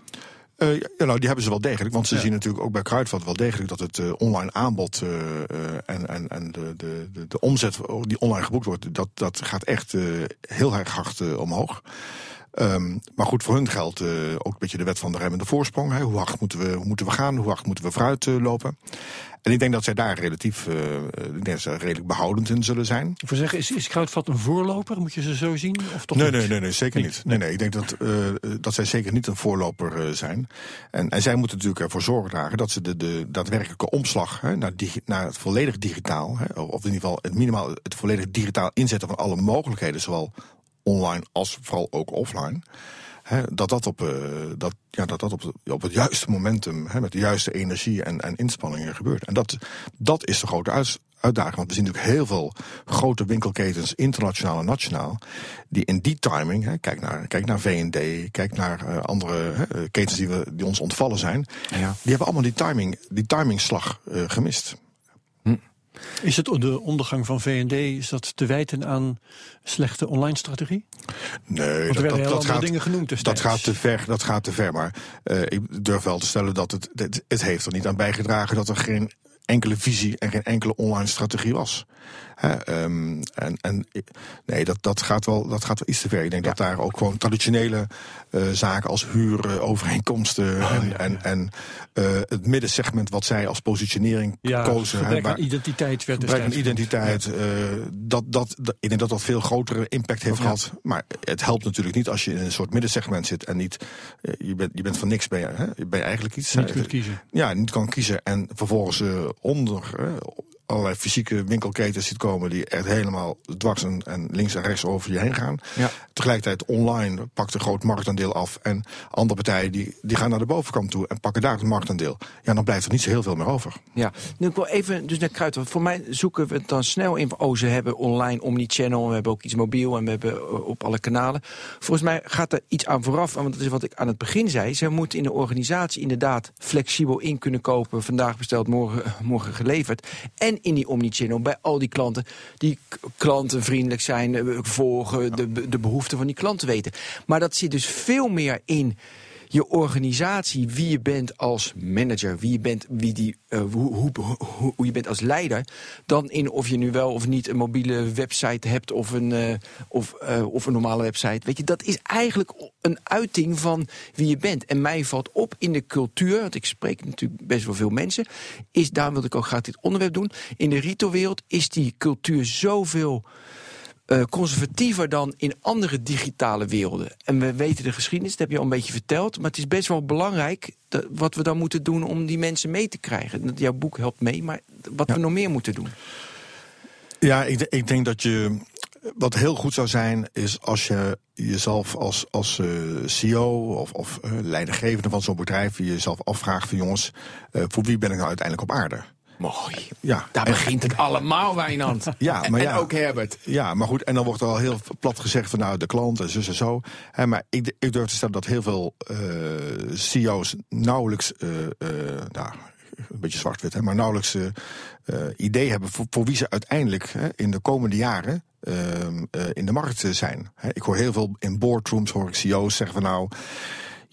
Eh, ja, nou, die hebben ze wel degelijk. Want ze Ja. zien natuurlijk ook bij Kruidvat wel degelijk dat het eh, online aanbod eh, en, en, en de, de, de, de omzet die online geboekt wordt, dat, dat gaat echt heel erg hard omhoog. Ehm, maar goed, voor hun geldt eh, ook een beetje de wet van de remmende voorsprong. Hè. Hoe hard moeten we, hoe moeten we gaan? Hoe hard moeten we vooruit eh, lopen? En ik denk dat zij daar relatief eh, eh, ze redelijk behoudend in zullen zijn. Ik wil zeggen, is, is Kruidvat een voorloper? Moet je ze zo zien? Of toch Nee, niet? nee, nee, nee, zeker Niet? niet. Nee, nee, ik denk dat, dat zij zeker niet een voorloper zijn. En, en zij moeten natuurlijk ervoor zorgen dragen dat ze de, de daadwerkelijke omslag hè, naar, digi- naar het volledig digitaal, hè, of in ieder geval het minimaal het volledig digitaal inzetten van alle mogelijkheden, zowel online als vooral ook offline. Dat dat op, eh, dat, ja, dat dat op, op het juiste momentum, met de juiste energie en, en inspanningen gebeurt. En dat, dat is de grote uitdaging. Want we zien natuurlijk heel veel grote winkelketens, internationaal en nationaal, die in die timing, kijk, naar, kijk naar V&D, kijk naar eh, andere eh, ketens die, we, die ons ontvallen zijn, Ja. die hebben allemaal die, timing, die timingslag gemist. Is het de ondergang van V&D is dat te wijten aan slechte online strategie? Nee, er heel andere gaat, dingen genoemd dat gaat te ver. Dat gaat te ver. Maar eh, ik durf wel te stellen dat het, het, het heeft er niet aan bijgedragen dat er geen enkele visie en geen enkele online strategie was. Ehm, en, en nee, dat, dat, gaat wel, dat gaat wel iets te ver. Ik denk dat daar ook gewoon traditionele zaken als huurovereenkomsten Oh, en, en, en eh, het middensegment wat zij als positionering Ja, kozen. gebrek aan identiteit werd Gebrek aan identiteit. eh, dat, dat, dat- ik denk dat dat veel grotere impact heeft gehad. Maar het helpt natuurlijk niet als je in een soort middensegment zit en niet. eh, je, bent, je bent van niks ben je, hè? Je ben je eigenlijk iets. Niet eh, kunt kiezen. Ja, niet kan kiezen. En vervolgens eh, onder eh, allerlei fysieke winkelketens ziet komen die echt helemaal dwars en, en links en rechts over je heen gaan. Ja. Tegelijkertijd online pakt een groot marktaandeel af. En andere partijen die, die gaan naar de bovenkant toe en pakken daar het marktaandeel. Ja, dan blijft er niet zo heel veel meer over. Ja, nu ik wil even dus naar Kruidvat. Voor mij zoeken we het dan snel in. Oh, ze hebben online omnichannel. We hebben ook iets mobiel en we hebben eh, op alle kanalen. Volgens mij gaat er iets aan vooraf. Want dat is wat ik aan het begin zei. Ze moeten in de organisatie inderdaad flexibel in kunnen kopen. Vandaag besteld, morgen, morgen geleverd. En in die omnichannel bij al die klanten die klantenvriendelijk zijn, eh, volgen, de, de behoeften van die klanten weten. Maar dat zit dus veel meer in je organisatie, wie je bent als manager, wie je bent, wie die, eh, hoe, hoe, je bent als leider, dan in of je nu wel of niet een mobiele website hebt of een, eh, of, eh, of een normale website. Weet je, dat is eigenlijk een uiting van wie je bent. En mij valt op in de cultuur, want ik spreek natuurlijk best wel veel mensen, is daarom wil ik ook graag dit onderwerp doen. In de retailwereld is die cultuur zoveel eh, conservatiever dan in andere digitale werelden. En we weten de geschiedenis, dat heb je al een beetje verteld. Maar het is best wel belangrijk dat, wat we dan moeten doen om die mensen mee te krijgen. Jouw boek helpt mee, maar wat we nog meer moeten doen. Ja, ik, ik denk dat je. Wat heel goed zou zijn, is als je jezelf als, als eh, CEO of, of eh, leidinggevende van zo'n bedrijf, je jezelf afvraagt van jongens, voor wie ben ik nou uiteindelijk op aarde? Mooi. Ja, Daar en- begint het allemaal, Wijnand. Ja, maar en ja. ook Herbert. Ja, maar goed, en dan wordt er al heel plat gezegd van nou de klant en zus en zo. Hè, maar ik, ik durf te stellen dat heel veel eh CEO's nauwelijks, eh, eh, nou, een beetje zwart-wit, hè, maar nauwelijks idee hebben voor, voor wie ze uiteindelijk hè, in de komende jaren ehm, eh, in de markt zijn. Hè, ik hoor heel veel in boardrooms, hoor ik CEO's zeggen van nou.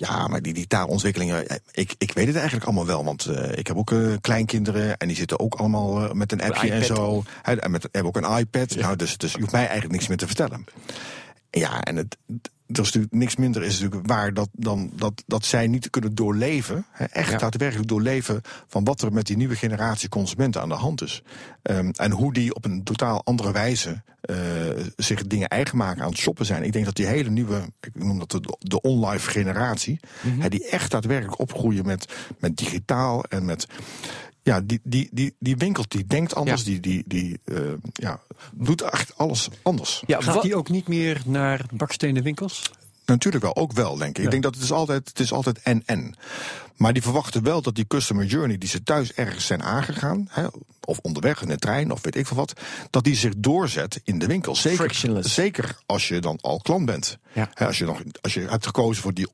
Ja, maar die digitale ontwikkelingen, eh, ik, ik weet het eigenlijk allemaal wel. Want eh, ik heb ook eh, kleinkinderen en die zitten ook allemaal met een appje en zo. En met, hebben ook een iPad. Nou, dus, dus je hoeft mij eigenlijk niks meer te vertellen. Ja, en het, er is natuurlijk niks minder is natuurlijk waar dat, dan, dat, dat zij niet kunnen doorleven. Hè, echt Ja. daadwerkelijk doorleven van wat er met die nieuwe generatie consumenten aan de hand is. Ehm, en hoe die op een totaal andere wijze zich dingen eigen maken aan het shoppen zijn. Ik denk dat die hele nieuwe, ik noem dat de, de online generatie, hè, die echt daadwerkelijk opgroeien met, met digitaal en met. Ja, die, die, die, die winkelt, die denkt anders, Ja. die, die, die eh, ja, doet echt alles anders. Ja, Gaat die ook niet meer naar bakstenen winkels? Natuurlijk wel, ook wel, denk ik. Ja. Ik denk dat het is altijd, het is altijd en-en. Maar die verwachten wel dat die customer journey die ze thuis ergens zijn aangegaan, hè, of onderweg in de trein of weet ik veel wat, dat die zich doorzet in de winkel. Zeker, Frictionless. zeker als je dan al klant bent. Ja. Hè, als, je nog, als je hebt gekozen voor die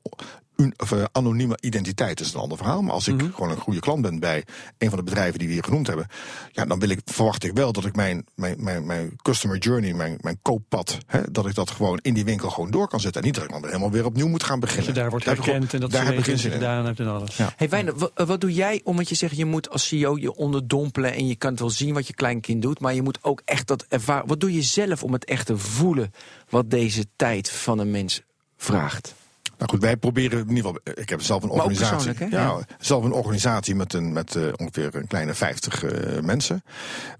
un, of, uh, anonieme identiteit is een ander verhaal. Maar als ik Mhm. gewoon een goede klant ben bij een van de bedrijven die we hier genoemd hebben, ja, dan wil ik, verwacht ik wel dat ik mijn, mijn, mijn, mijn customer journey, mijn, mijn kooppad, hè, dat ik dat gewoon in die winkel gewoon door kan zetten. En niet dat ik dan helemaal weer opnieuw moet gaan beginnen. Dat je daar wordt herkend en dat daar je heb in. gedaan hebt en alles. Ja. Hey wat, doe jij omdat je zegt je moet als CEO je onderdompelen en je kan het wel zien wat je kleinkind doet, maar je moet ook echt dat ervaren. Wat doe je zelf om het echt te voelen wat deze tijd van een mens vraagt? Nou goed, wij proberen in ieder geval. Ik heb zelf een Maar organisatie. ja, zelf een organisatie met, een, met eh, ongeveer een kleine 50 eh, mensen.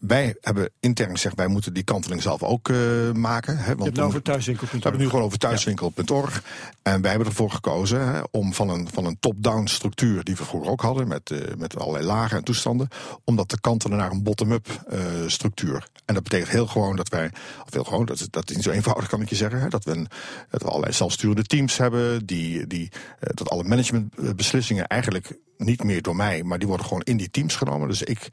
Wij hebben intern gezegd, wij moeten die kanteling zelf ook eh, maken. Hè, Je want hebt nou over we thuiswinkel.org. hebben het nu gewoon over thuiswinkel.org. En wij hebben ervoor gekozen hè, om van een, van een top-down structuur, die we vroeger ook hadden, met, eh, met allerlei lagen en toestanden, om dat te kantelen naar een bottom-up eh, structuur. En dat betekent heel gewoon dat wij, of heel gewoon, dat is, dat is niet zo eenvoudig kan ik je zeggen, hè, dat, we een, dat we allerlei zelfsturende teams hebben, die, die, eh, dat alle managementbeslissingen eigenlijk niet meer door mij, maar die worden gewoon in die teams genomen. Dus ik,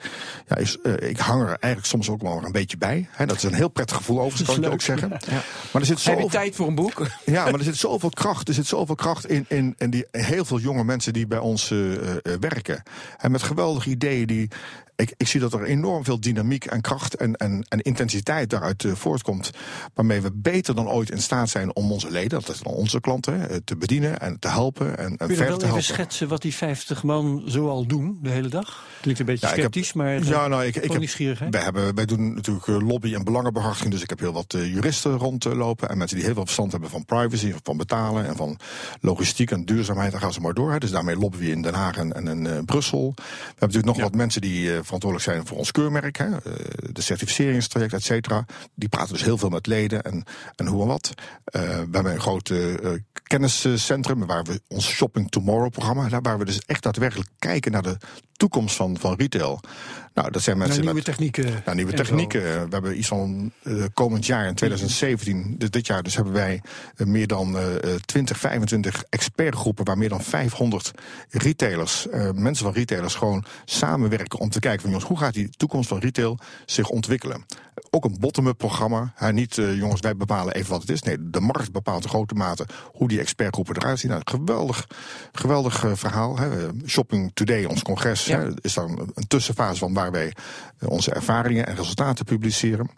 ja, is, eh, ik hang er eigenlijk soms ook wel een beetje bij. Hè, dat is een heel prettig gevoel over, kan ik je ook zeggen. Maar er zit Heb zoveel tijd voor een boek? ja, maar er zit zoveel kracht. Er zit zoveel kracht in, in, in die heel veel jonge mensen die bij ons eh, eh, werken. En met geweldige ideeën die. Ik, ik zie dat er enorm veel dynamiek en kracht en, en, en intensiteit daaruit eh, voortkomt. Waarmee we beter dan ooit in staat zijn om onze leden, dat is dan onze klanten, eh, te bedienen en te helpen en, en Kun je verder wel te even schetsen wat die 50 man zo al doen de hele dag? Klinkt een beetje Ja, ik heb- sceptisch, maar Ja, nou, ik, ik heb, nieuwsgierigheid. wij, hebben, wij doen natuurlijk eh, lobby- en belangenbehartiging. Dus ik heb heel wat juristen rondlopen. En mensen die heel veel verstand hebben van privacy, van betalen en van logistiek en duurzaamheid. Dan gaan ze maar door. Hè. Dus daarmee lobbyen we in Den Haag en, en in Brussel. We hebben natuurlijk nog wat mensen die verantwoordelijk zijn voor ons keurmerk. Hè. Eh, de certificeringstraject, et cetera. Die praten dus heel veel met leden en, en hoe en wat. Eh, we hebben een groot eh, kenniscentrum waar we ons Shopping Tomorrow programma. Daar waar we dus echt daadwerkelijk kijken naar de toekomst van, van retail. Nou, dat zijn mensen Naar nieuwe technieken. nieuwe zo. technieken. We hebben iets van eh, komend jaar, in 2017, dus dit jaar, dus hebben wij eh, meer dan eh, eh, 20, 25 expertgroepen waar meer dan 500 retailers, mensen van retailers, gewoon samenwerken om te kijken van jongens, hoe gaat die toekomst van retail zich ontwikkelen? Ook een bottom-up programma. Hè, niet jongens, wij bepalen even wat het is. Nee, de markt bepaalt in grote mate hoe die expertgroepen eruit zien. Nou, geweldig, geweldig verhaal. Hè. Shopping Today, ons congres, Ja. hè, is dan een- een tussenfase van waar wij eh, onze ervaringen en resultaten publiceren.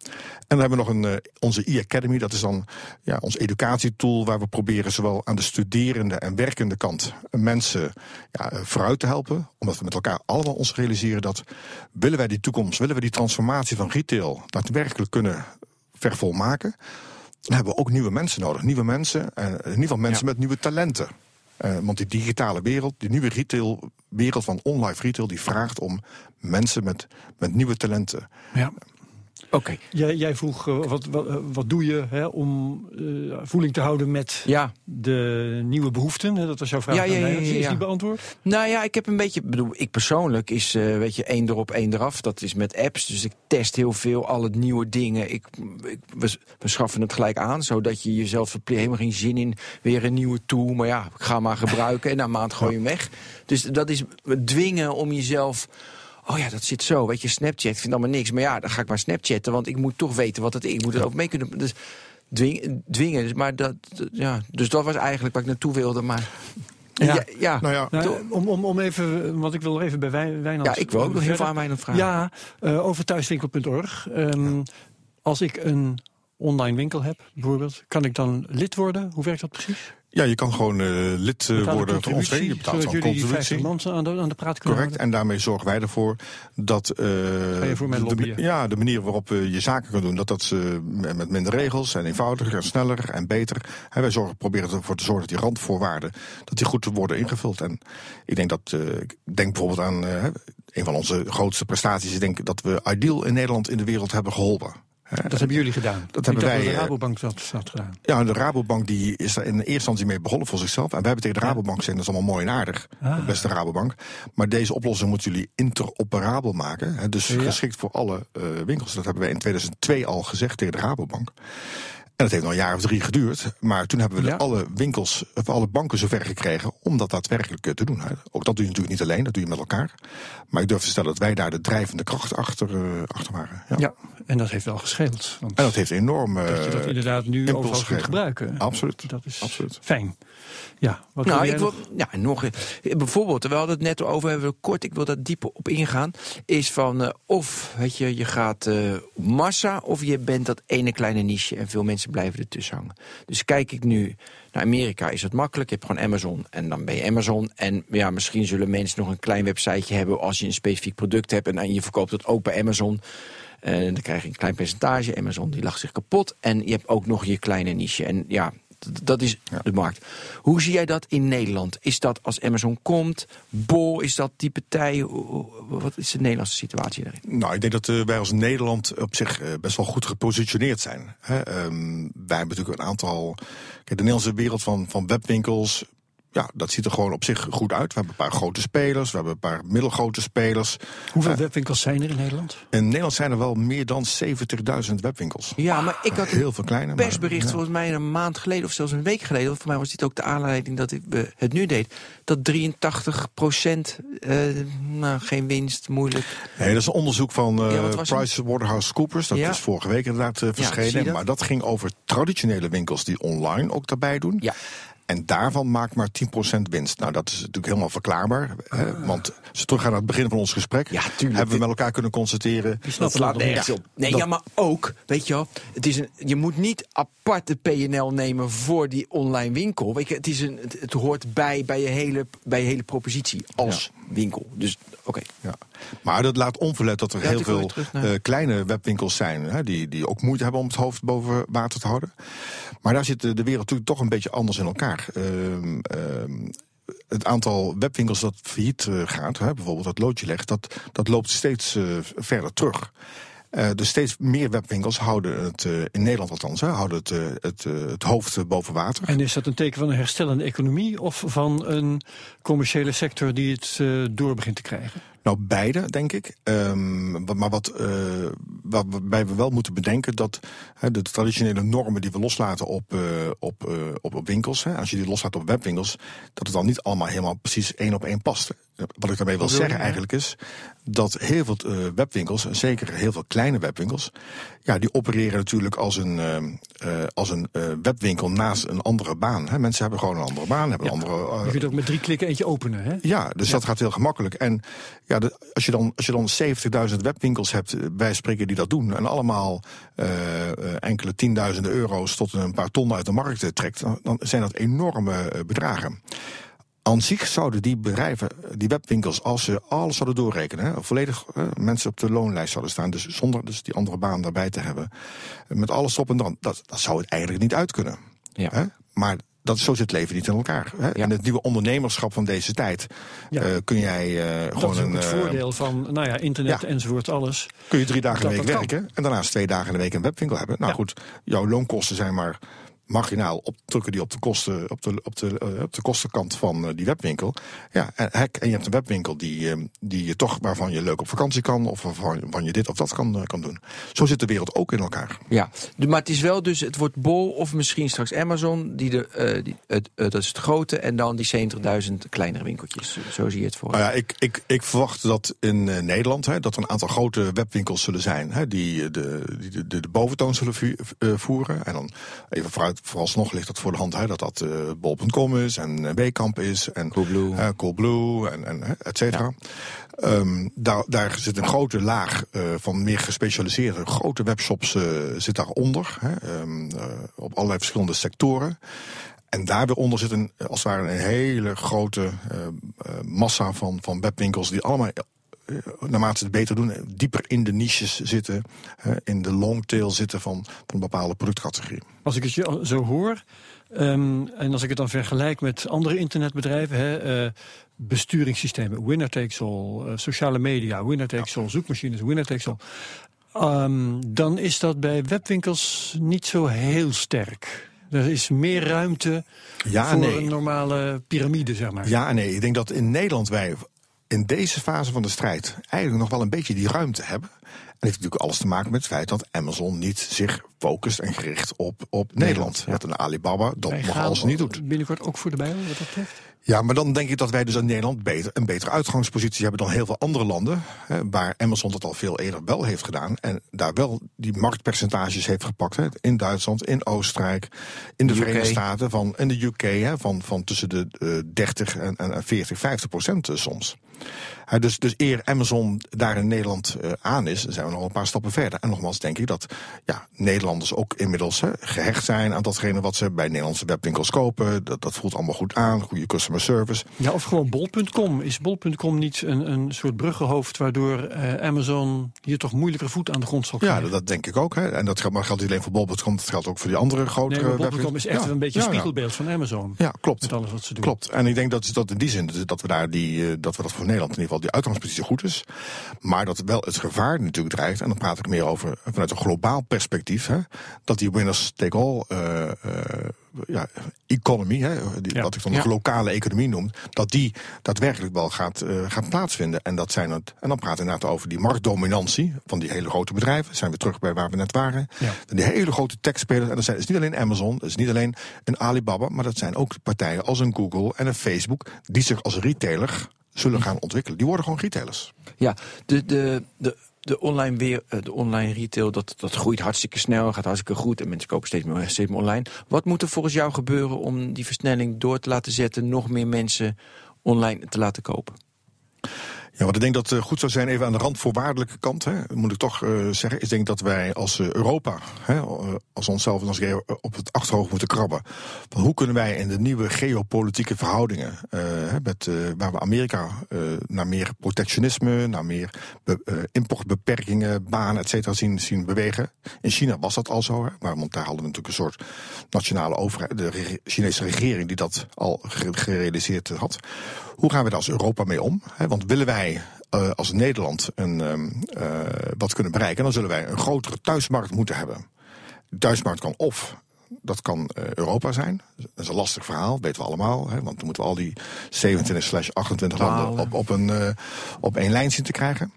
En dan hebben we nog een, eh, onze e-academy, dat is dan ja, ons educatietool waar we proberen zowel aan de studerende en werkende kant mensen ja, eh, vooruit te helpen. Omdat we met elkaar allemaal ons realiseren dat willen wij die toekomst, willen we die transformatie van retail daadwerkelijk kunnen vervolmaken, dan hebben we ook nieuwe mensen nodig. Nieuwe mensen, en in ieder geval mensen met nieuwe talenten. Eh, want die digitale wereld, die nieuwe retailwereld van online retail, die vraagt om mensen met, met nieuwe talenten. Ja. Oké. Jij, jij vroeg, eh, wat, wat, eh, wat doe je hè, om eh, voeling te houden met Ja, de nieuwe behoeften? Hè, Dat was jouw vraag Ja, ja, ja, ja, Is die beantwoord? Nou ja, ik heb een beetje, bedoel, ik persoonlijk is, eh, weet je, één erop, één eraf. Dat is met apps, dus ik test heel veel, alle nieuwe dingen. Ik, ik, we, we schaffen het gelijk aan, zodat je jezelf verplicht, helemaal geen zin in, weer een nieuwe tool. Maar ja, ik ga maar gebruiken en na een maand gooi je hem weg. Dus dat is dwingen om jezelf... Oh ja, dat zit zo. Weet je, Snapchat, ik vind allemaal niks. Maar ja, dan ga ik maar Snapchatten, want ik moet toch weten wat het is. Ik moet er ook mee kunnen... Dus dwingen, dwingen. Dus, maar dat, ja, dus dat was eigenlijk waar ik naartoe wilde. Maar Ja. ja, ja, Nou ja, Nou, om, om, om even, want ik wil er even bij Wijn- Wijnand... ja, ik wil ook nog heel veel aan mij aan vragen. Ja, eh, over thuiswinkel.org. Ehm, Als ik een online winkel heb, bijvoorbeeld, kan ik dan lid worden? Hoe werkt dat precies? Ja, je kan gewoon eh, lid eh, worden van ons. Je betaalt zo'n jullie die 50 contributie. aan de, aan de praat Correct, houden? en daarmee zorgen wij ervoor dat je voor de- ja, de manier waarop je je zaken kan doen, dat dat met minder regels en eenvoudiger en sneller en beter. En wij zorgen, proberen ervoor te zorgen dat die randvoorwaarden dat die goed worden ingevuld. En ik denk dat, ik denk bijvoorbeeld aan een van onze grootste prestaties. Ik denk dat we Ideal in Nederland in de wereld hebben geholpen. Dat hebben jullie gedaan. Dat hebben wij, de eh, Rabobank dat gedaan. Ja, de Rabobank die is er in eerste instantie mee begonnen voor zichzelf. En wij hebben tegen de Rabobank gezegd, dat is allemaal mooi en aardig. Ah. Beste Rabobank. Maar deze oplossing moeten jullie interoperabel maken. Hè, dus Ja. geschikt voor alle eh, winkels. Dat hebben wij in 2002 al gezegd tegen de Rabobank. En dat heeft nog een jaar of drie geduurd. Maar toen hebben we Ja. alle winkels, of alle banken zover gekregen om dat daadwerkelijk eh, te doen. Ook dat doe je natuurlijk niet alleen, dat doe je met elkaar. Maar ik durf te stellen dat wij daar de drijvende kracht achter, eh, achter waren. Ja. Ja, en dat heeft wel gescheeld. Want En dat heeft enorm. eh, dat je dat inderdaad nu overal kunt gebruiken. Absoluut. Dat is Absoluut. fijn. Ja, wat Nou, ik wil, nog? ja, nog een- bijvoorbeeld, terwijl we het net over hebben, kort, ik wil daar dieper op ingaan, is van eh, of weet je, je gaat eh, op massa of je bent dat ene kleine niche en veel mensen blijven ertussen hangen. Dus kijk ik nu naar Amerika, is het makkelijk. Je hebt gewoon Amazon en dan ben je Amazon. En ja, misschien zullen mensen nog een klein websiteje hebben als je een specifiek product hebt en, en je verkoopt het ook bij Amazon. En dan krijg je een klein percentage. Amazon die lacht zich kapot. En je hebt ook nog je kleine niche. En ja, dat is de markt. Hoe zie jij dat in Nederland? Is dat als Amazon komt? Bol, is dat die partij? Wat is de Nederlandse situatie daarin? Nou, ik denk dat eh, wij als Nederland op zich eh, best wel goed gepositioneerd zijn. Hè. Ehm, wij hebben natuurlijk een aantal. Kijk, de Nederlandse wereld van, van webwinkels. Ja, dat ziet er gewoon op zich goed uit. We hebben een paar grote spelers, we hebben een paar middelgrote spelers. Hoeveel webwinkels zijn er in Nederland? In Nederland zijn er wel meer dan 70.000 webwinkels. Ja, maar ik had een Heel veel kleine. maar- persbericht ja. volgens mij een maand geleden of zelfs een week geleden. want Voor mij was dit ook de aanleiding dat ik eh, het nu deed. Dat 83 procent, nou, geen winst, moeilijk. Nee, dat is een onderzoek van eh Ja, wat was het? PricewaterhouseCoopers. Dat Ja. is vorige week inderdaad eh, verschenen. dat? maar dat ging over traditionele winkels die online ook daarbij doen. Ja. En daarvan maakt maar 10% winst. Nou, dat is natuurlijk helemaal verklaarbaar. Hè, want als we teruggaan naar het begin van ons gesprek... Ah. Ja, tuurlijk. hebben we met elkaar kunnen constateren... Dat slaat nergens op. Nee, Dat- ja, maar ook, weet je wel, het is een, je moet niet apart de PNL nemen voor die online winkel. Weet je, het, is een, het, het hoort bij, bij, je hele, bij je hele propositie als winkel. Dus, oké. Ja. Maar dat laat onverlet dat er Ja, heel veel terug eh, kleine webwinkels zijn... Hè, die, die ook moeite hebben om het hoofd boven water te houden. Maar daar zit de de wereld natuurlijk toch een beetje anders in elkaar. Ehm, ehm, het aantal webwinkels dat failliet eh, gaat, hè, bijvoorbeeld dat loodje legt... dat, dat loopt steeds eh, verder terug. Eh, dus steeds meer webwinkels houden het, in Nederland althans, hè, houden het, het, het hoofd boven water. En is dat een teken van een herstellende economie of van een commerciële sector die het door begint te krijgen? Nou, beide, denk ik. Ehm, maar wat, wat- waarbij we wel moeten bedenken dat de traditionele normen die we loslaten op, eh, op, eh, op, op winkels, als je die loslaat op webwinkels, dat het dan niet allemaal helemaal precies één op één past. Wat ik daarmee wil zeggen ja? eigenlijk is dat heel veel webwinkels, en zeker heel veel kleine webwinkels, ja, die opereren natuurlijk als een, ehm, eh, als een webwinkel naast een andere baan. Hè. Mensen hebben gewoon een andere baan, hebben een andere. Je kunt ook met drie klikken eentje openen. Hè? ja, dus dat gaat heel gemakkelijk. En ja, de- als je dan, als je dan 70.000 webwinkels hebt, eh, wij spreken die dat doen, en allemaal eh, eh, enkele tienduizenden euro's tot een paar ton uit de markt trekt, dan, dan zijn dat enorme bedragen. Aan zich zouden die bedrijven, die webwinkels, als ze alles zouden doorrekenen, hè, volledig mensen op de loonlijst zouden staan, dus zonder dus die andere baan daarbij te hebben, met alles op en dan, dat, dat zou het eigenlijk niet uit kunnen. Ja. Hè? Maar dat, zo zit het leven niet in elkaar. Hè? In het nieuwe ondernemerschap van deze tijd Ja. eh, kun jij eh, Dat gewoon is ook een. het eh, voordeel van nou ja, internet ja. enzovoort, alles. kun je drie dagen in de week kan. werken en daarnaast twee dagen in de week een webwinkel hebben. Nou goed, jouw loonkosten zijn maar marginaal op, drukken die op de, kosten, op de, op de, eh, op de kostenkant van eh, die webwinkel. Ja, en, hek, en je hebt een webwinkel die, eh, die je toch waarvan je leuk op vakantie kan, of waarvan je dit of dat kan, eh, kan doen. Zo zit de wereld ook in elkaar. Ja, maar het is wel dus, het wordt Bol of misschien straks Amazon, die de, die, het, dat is het grote, en dan die 70.000 kleinere winkeltjes. Zo zie je het voor. Nou ja, ik, ik, ik verwacht dat in Nederland hè, dat er een aantal grote webwinkels zullen zijn. Hè, die, de, die de, de, de boventoon zullen voeren. En dan even vooruit, vooralsnog ligt dat voor de hand hè, dat dat eh, bol.com is en eh, Weekamp is. En Coolblue. eh, Coolblue en, en et cetera. Ehm, daar, daar zit een grote laag eh, van meer gespecialiseerde grote webshops eh, zit daaronder. Hè, ehm, eh, op allerlei verschillende sectoren. En daar weer onder zit een, als het ware een hele grote eh, eh, massa van, van webwinkels die allemaal eh, naarmate ze het beter doen, eh, dieper in de niches zitten, eh, in de longtail zitten van, van een bepaalde productcategorie. Als ik het je zo hoor, ehm, en als ik het dan vergelijk met andere internetbedrijven, hè, eh, besturingssystemen, winner takes all, eh, sociale media, winner takes all, zoekmachines, winner takes all. ehm, dan is dat bij webwinkels niet zo heel sterk. Er is meer ruimte Ja, voor nee. een normale piramide, zeg maar. Ja nee, ik denk dat in Nederland wij in deze fase van de strijd eigenlijk nog wel een beetje die ruimte hebben. heeft natuurlijk alles te maken met het feit dat Amazon niet zich focust en gericht op, op Nederland. Met een Alibaba dat nog alles niet doet. Binnenkort ook voor de bijl, wat dat betreft. Ja, maar dan denk ik dat wij dus in Nederland beter, een betere uitgangspositie hebben dan heel veel andere landen. Hè, waar Amazon dat al veel eerder wel heeft gedaan. En daar wel die marktpercentages heeft gepakt. Hè, in Duitsland, in Oostenrijk, in de UK. Verenigde Staten, van, in de UK. Hè, van, van tussen de eh, 30 en, en 40, 50 procent eh, soms. Dus, dus eer Amazon daar in Nederland eh, aan is, zijn we nog een paar stappen verder. En nogmaals denk ik dat ja, Nederlanders ook inmiddels hè, gehecht zijn aan datgene wat ze bij Nederlandse webwinkels kopen. Dat, dat voelt allemaal goed aan, goede customer service. Ja, of gewoon bol.com. Is bol.com niet een, een soort bruggenhoofd waardoor eh, Amazon hier toch moeilijker voet aan de grond zal Ja, krijgen? dat, dat denk ik ook. Hè. En dat geldt, maar geldt niet alleen voor bol.com, dat geldt ook voor die andere grotere Nee, bol.com is echt Ja, een beetje ja, een ja. spiegelbeeld van Amazon. Ja, klopt. Met alles wat ze doen. Klopt. En ik denk dat, dat in die zin dat we daar die, eh, dat we dat voor Nederland in ieder geval die uitgangspositie goed is. Maar dat wel het gevaar natuurlijk dreigt, en dan praat ik meer over vanuit een globaal perspectief, hè, dat die winners take all eh, ja, economy, hè, die, Ja. wat ik dan Ja. de lokale economie noem, dat die daadwerkelijk wel gaat, eh, gaat plaatsvinden. En dat zijn het, en dan praten we inderdaad over die marktdominantie van die hele grote bedrijven. Zijn we terug bij waar we net waren. Ja. Die hele grote techspelers. En dat zijn, is niet alleen Amazon, dat is niet alleen een Alibaba, maar dat zijn ook partijen als een Google en een Facebook, die zich als retailer zullen gaan ontwikkelen. Die worden gewoon retailers. Ja, de, de, de, de, online, weer, eh, de online retail, dat, dat groeit hartstikke snel, gaat hartstikke goed. En mensen kopen steeds meer, steeds meer online. Wat moet er volgens jou gebeuren om die versnelling door te laten zetten, nog meer mensen online te laten kopen? Ja, wat ik denk dat eh, goed zou zijn, even aan de randvoorwaardelijke kant, hè, moet ik toch eh, zeggen, is denk dat wij als eh, Europa, hè, als onszelf en als op het achterhoofd moeten krabben. Hoe kunnen wij in de nieuwe geopolitieke verhoudingen, hè, met, waar we Amerika naar meer protectionisme, naar meer be- importbeperkingen, banen, et cetera, zien, zien bewegen. In China was dat al zo, hè, maar, want daar hadden we natuurlijk een soort nationale overheid, de Chinese regering die dat al ge- gerealiseerd had. Hoe gaan we daar als Europa mee om? Hè, want willen wij eh, als Nederland een, ehm, eh, wat kunnen bereiken, dan zullen wij een grotere thuismarkt moeten hebben. De thuismarkt kan of, dat kan eh, Europa zijn. Dat is een lastig verhaal, weten we allemaal. Hè, want dan moeten we al die 27 slash 28 landen op, op, een, op één lijn zien te krijgen.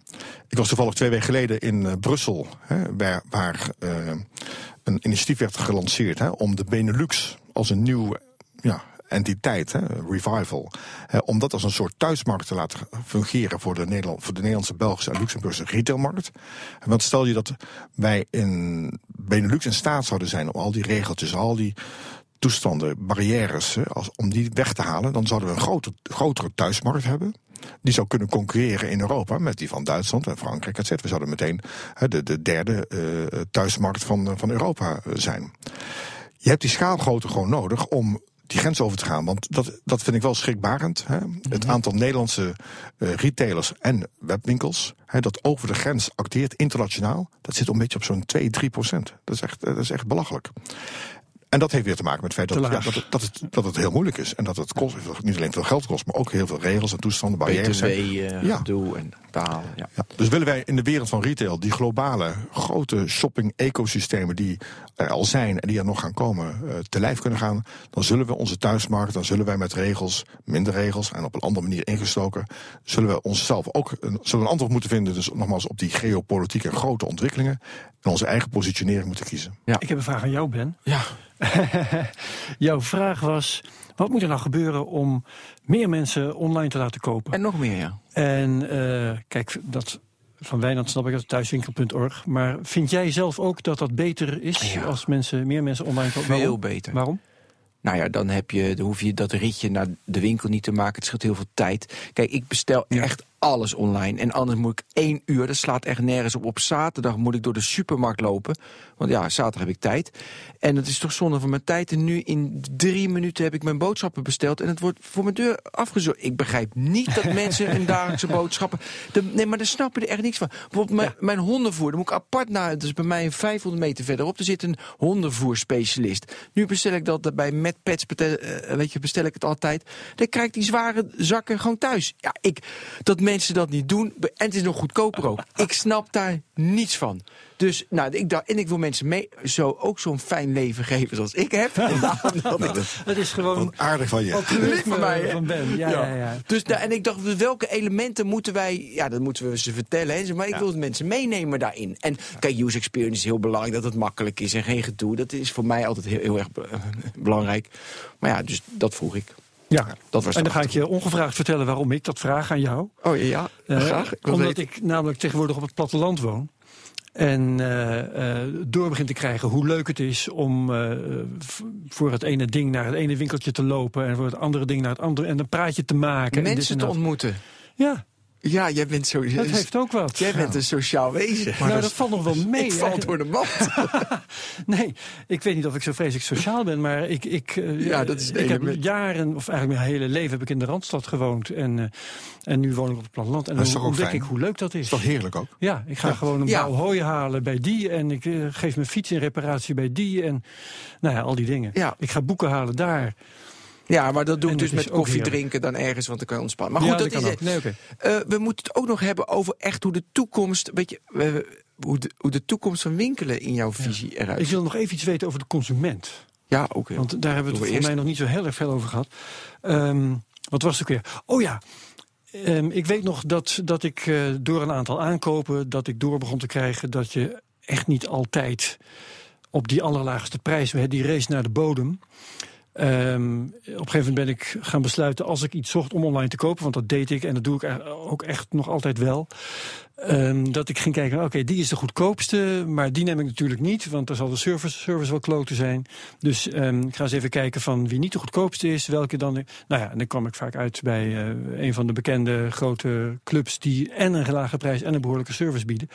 Ik was toevallig twee weken geleden in Brussel, hè, waar, waar een initiatief werd gelanceerd hè, om de Benelux als een nieuw ja, entiteit, hè, revival, om dat als een soort thuismarkt te laten fungeren voor de, Nederland, voor de Nederlandse, Belgische en Luxemburgse retailmarkt. Want stel je dat wij in Benelux in staat zouden zijn om al die regeltjes, al die toestanden, barrières, als, om die weg te halen, dan zouden we een groter, grotere thuismarkt hebben. Die zou kunnen concurreren in Europa met die van Duitsland en Frankrijk, et cetera. We zouden meteen de, de derde eh, thuismarkt van, van Europa eh, zijn. Je hebt die schaalgrootte gewoon nodig om die grens over te gaan. Want dat, dat vind ik wel schrikbarend. Hè? Het aantal Nederlandse eh, retailers en webwinkels... Hè, dat over de grens acteert internationaal... dat zit een beetje op zo'n 2, 3 procent. Dat is, echt, eh, dat is echt belachelijk. En dat heeft weer te maken met het feit dat, ja, dat, het, dat, het, dat het heel moeilijk is. En dat het kost, niet alleen veel geld kost... maar ook heel veel regels en toestanden, barrières. BTW, zijn. eh Ja. en betalen. Ja. Ja, dus willen wij in de wereld van retail die globale grote shopping-ecosystemen die er al zijn en die er nog gaan komen eh, te lijf kunnen gaan, dan zullen we onze thuismarkt, dan zullen wij met regels, minder regels en op een andere manier ingestoken, zullen we onszelf ook een, zullen een antwoord moeten vinden, dus nogmaals op die geopolitieke grote ontwikkelingen en onze eigen positionering moeten kiezen. Ik heb een vraag aan jou, Ben. ja. Jouw vraag was: wat moet er nou gebeuren om meer mensen online te laten kopen? En nog meer, ja. En eh, kijk, dat van Wijnand snap ik dat thuiswinkel.org. Maar vind jij zelf ook dat dat beter is Ja. als mensen, meer mensen online kopen? Veel beter. Waarom? Nou ja, dan, heb je, dan hoef je dat ritje naar de winkel niet te maken. Het scheelt heel veel tijd. Kijk, ik bestel echt alles online. En anders moet ik één uur, dat slaat echt nergens op. Op zaterdag moet ik door de supermarkt lopen. Want ja, zaterdag heb ik tijd. En het is toch zonde van mijn tijd. En nu in drie minuten heb ik mijn boodschappen besteld. En het wordt voor mijn deur afgezorgd. Ik begrijp niet dat mensen hun dagelijkse boodschappen... De, nee, maar daar snappen er echt niks van. Bijvoorbeeld mijn, mijn hondenvoer, daar moet ik apart naar... Het is bij mij 500 meter verderop. Er zit een hondenvoerspecialist. Nu bestel ik dat bij bestel, eh, weet je, bestel ik het altijd. Dan krijg ik die zware zakken gewoon thuis. Ja, ik, dat mensen mensen dat niet doen. En het is nog goedkoper ook. Ik snap daar niets van. Dus nou, ik dacht, en ik wil mensen mee, zo, ook zo'n fijn leven geven zoals ik heb. dat is gewoon aardig van je. Lief van mij, van Ben. Ja, ja. ja, Dus, nou, en ik dacht, welke elementen moeten wij, ja, dat moeten we ze vertellen. Hè, maar ik wil mensen meenemen daarin. En kijk, user experience is heel belangrijk, dat het makkelijk is en geen gedoe. Dat is voor mij altijd heel, heel erg belangrijk. Maar ja, dus dat vroeg ik. Ja, dat was en dan ga ik je ongevraagd vertellen waarom ik dat vraag aan jou. Oh ja, uh, graag. Ik omdat ik namelijk tegenwoordig op het platteland woon. En uh, uh, door begint te krijgen hoe leuk het is om uh, voor het ene ding naar het ene winkeltje te lopen. En voor het andere ding naar het andere. En een praatje te maken. Mensen te ontmoeten. Ja. Ja, jij bent zo. Dat heeft ook wat. Jij bent een sociaal wezen. Maar nou, dat, valt nog wel mee. Ik val door de mand. nee, ik weet niet of ik zo vreselijk sociaal ben, maar ik, ik, uh, ja, dat is ik heb jaren, of eigenlijk mijn hele leven, heb ik in de Randstad gewoond. En, uh, en nu woon ik op het platteland. En dan ontdek ik hoe leuk dat is. Is toch heerlijk ook? Ja, ik ga ja. gewoon een ja. bouw hooi halen bij die. En ik uh, geef mijn fiets in reparatie bij die. En nou ja, al die dingen. Ja. Ik ga boeken halen daar. Ja, maar dat doe ik dus met koffie drinken dan ergens, want dan kan je ontspannen. Maar goed, ja, dat, dat is het. Nee, okay. uh, we moeten het ook nog hebben over echt hoe de toekomst, weet je, uh, hoe, de, hoe de toekomst van winkelen in jouw visie ja. eruit Ik wil nog even iets weten over de consument. Ja, oké. Okay. Want daar hebben we het voor mij nog niet zo heel erg veel over gehad. Um, wat was het ook weer? Oh ja, um, ik weet nog dat, dat ik uh, door een aantal aankopen... dat ik door begon te krijgen dat je echt niet altijd op die allerlaagste prijs... die race naar de bodem... Um, op een gegeven moment ben ik gaan besluiten als ik iets zocht om online te kopen, want dat deed ik en dat doe ik ook echt nog altijd wel. Um, dat ik ging kijken, oké, die is de goedkoopste, maar die neem ik natuurlijk niet, want dan zal de service, service wel kloten zijn. Dus um, ik ga eens even kijken van wie niet de goedkoopste is, welke dan. Nou ja, en dan kwam ik vaak uit bij uh, een van de bekende grote clubs die en een lage prijs en een behoorlijke service bieden.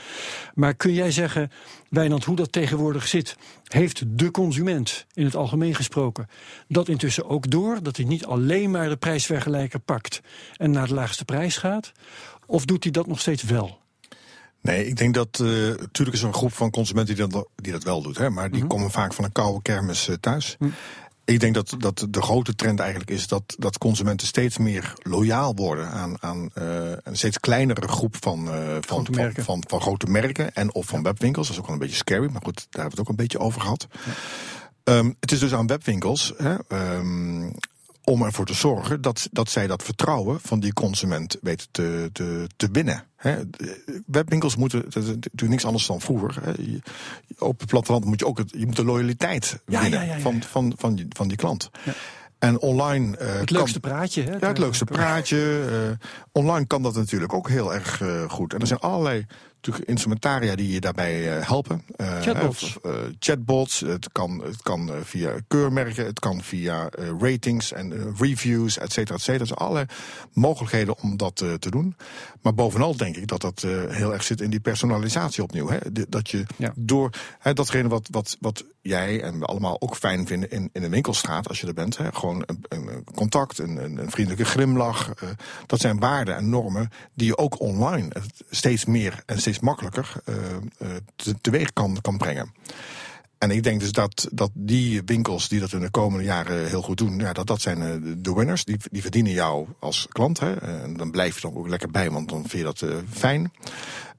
Maar kun jij zeggen, Wijnand, hoe dat tegenwoordig zit? Heeft de consument in het algemeen gesproken dat intussen ook door, dat hij niet alleen maar de prijsvergelijker pakt en naar de laagste prijs gaat? Of doet hij dat nog steeds wel? Nee, ik denk dat uh, natuurlijk is er een groep van consumenten die dat, die dat wel doet, hè, maar die mm -hmm. komen vaak van een koude kermis uh, thuis. Mm. Ik denk dat, dat de grote trend eigenlijk is dat, dat consumenten steeds meer loyaal worden aan, aan uh, een steeds kleinere groep van, van, van, van, van, van, grote merken en of van ja. webwinkels. Dat is ook wel een beetje scary, maar goed, daar hebben we het ook een beetje over gehad. Ja. Um, het is dus aan webwinkels hè, um, om ervoor te zorgen dat, dat zij dat vertrouwen van die consument weten te, te, te winnen. He, webwinkels moeten natuurlijk niks anders dan vroeger. He. Op het platteland moet je ook het, je moet de loyaliteit ja, winnen ja, ja, van, van, van, die, van die klant. En online. Uh, het leukste kan, praatje, hè? Ja, het leukste praatje. Uh, online kan dat natuurlijk ook heel erg uh, goed. En er zijn allerlei natuurlijk instrumentaria die je daarbij uh, helpen. Uh, chatbots. Uh, chatbots. Het kan, het kan via keurmerken, het kan via ratings en reviews, et cetera, et cetera. Er zijn allerlei mogelijkheden om dat te doen. Maar bovenal denk ik dat dat heel erg zit in die personalisatie opnieuw. Hè? Dat je ja. door hè, datgene wat, wat, wat jij en we allemaal ook fijn vinden in, in een winkelstraat, als je er bent. Hè? Gewoon een, een contact, een, een, vriendelijke glimlach. dat zijn waarden en normen die je ook online steeds meer en steeds makkelijker uh, te, teweeg kan, kan brengen. En ik denk dus dat, dat die winkels die dat in de komende jaren heel goed doen, ja, dat, dat zijn uh, de winners. Die, die verdienen jou als klant. Hè. En dan blijf je dan ook lekker bij, want dan vind je dat uh, fijn.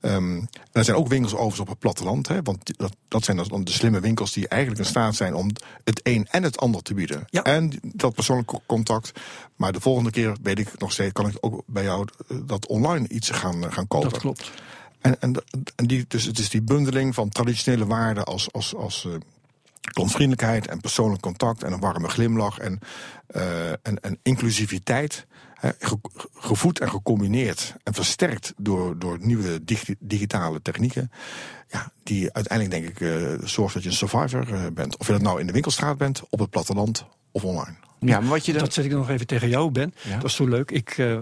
Um, er zijn ook winkels overigens op het platteland. Hè, want dat, dat zijn dan de slimme winkels die eigenlijk in staat zijn om het een en het ander te bieden. Ja. En dat persoonlijke contact. Maar de volgende keer weet ik nog steeds, kan ik ook bij jou dat online iets gaan, gaan kopen. Dat klopt. En, en, die, dus het is die bundeling van traditionele waarden als, als, als uh, klantvriendelijkheid en persoonlijk contact en een warme glimlach en, en inclusiviteit. Gevoed en gecombineerd en versterkt door, door nieuwe dig, digitale technieken. Ja, die uiteindelijk denk ik uh, zorgt dat je een survivor bent. Of je dat nou in de winkelstraat bent, op het platteland of online. Ja, maar wat je dan... Dat zet ik nog even tegen jou, Ben. Ja? Dat is zo leuk. Ik, uh,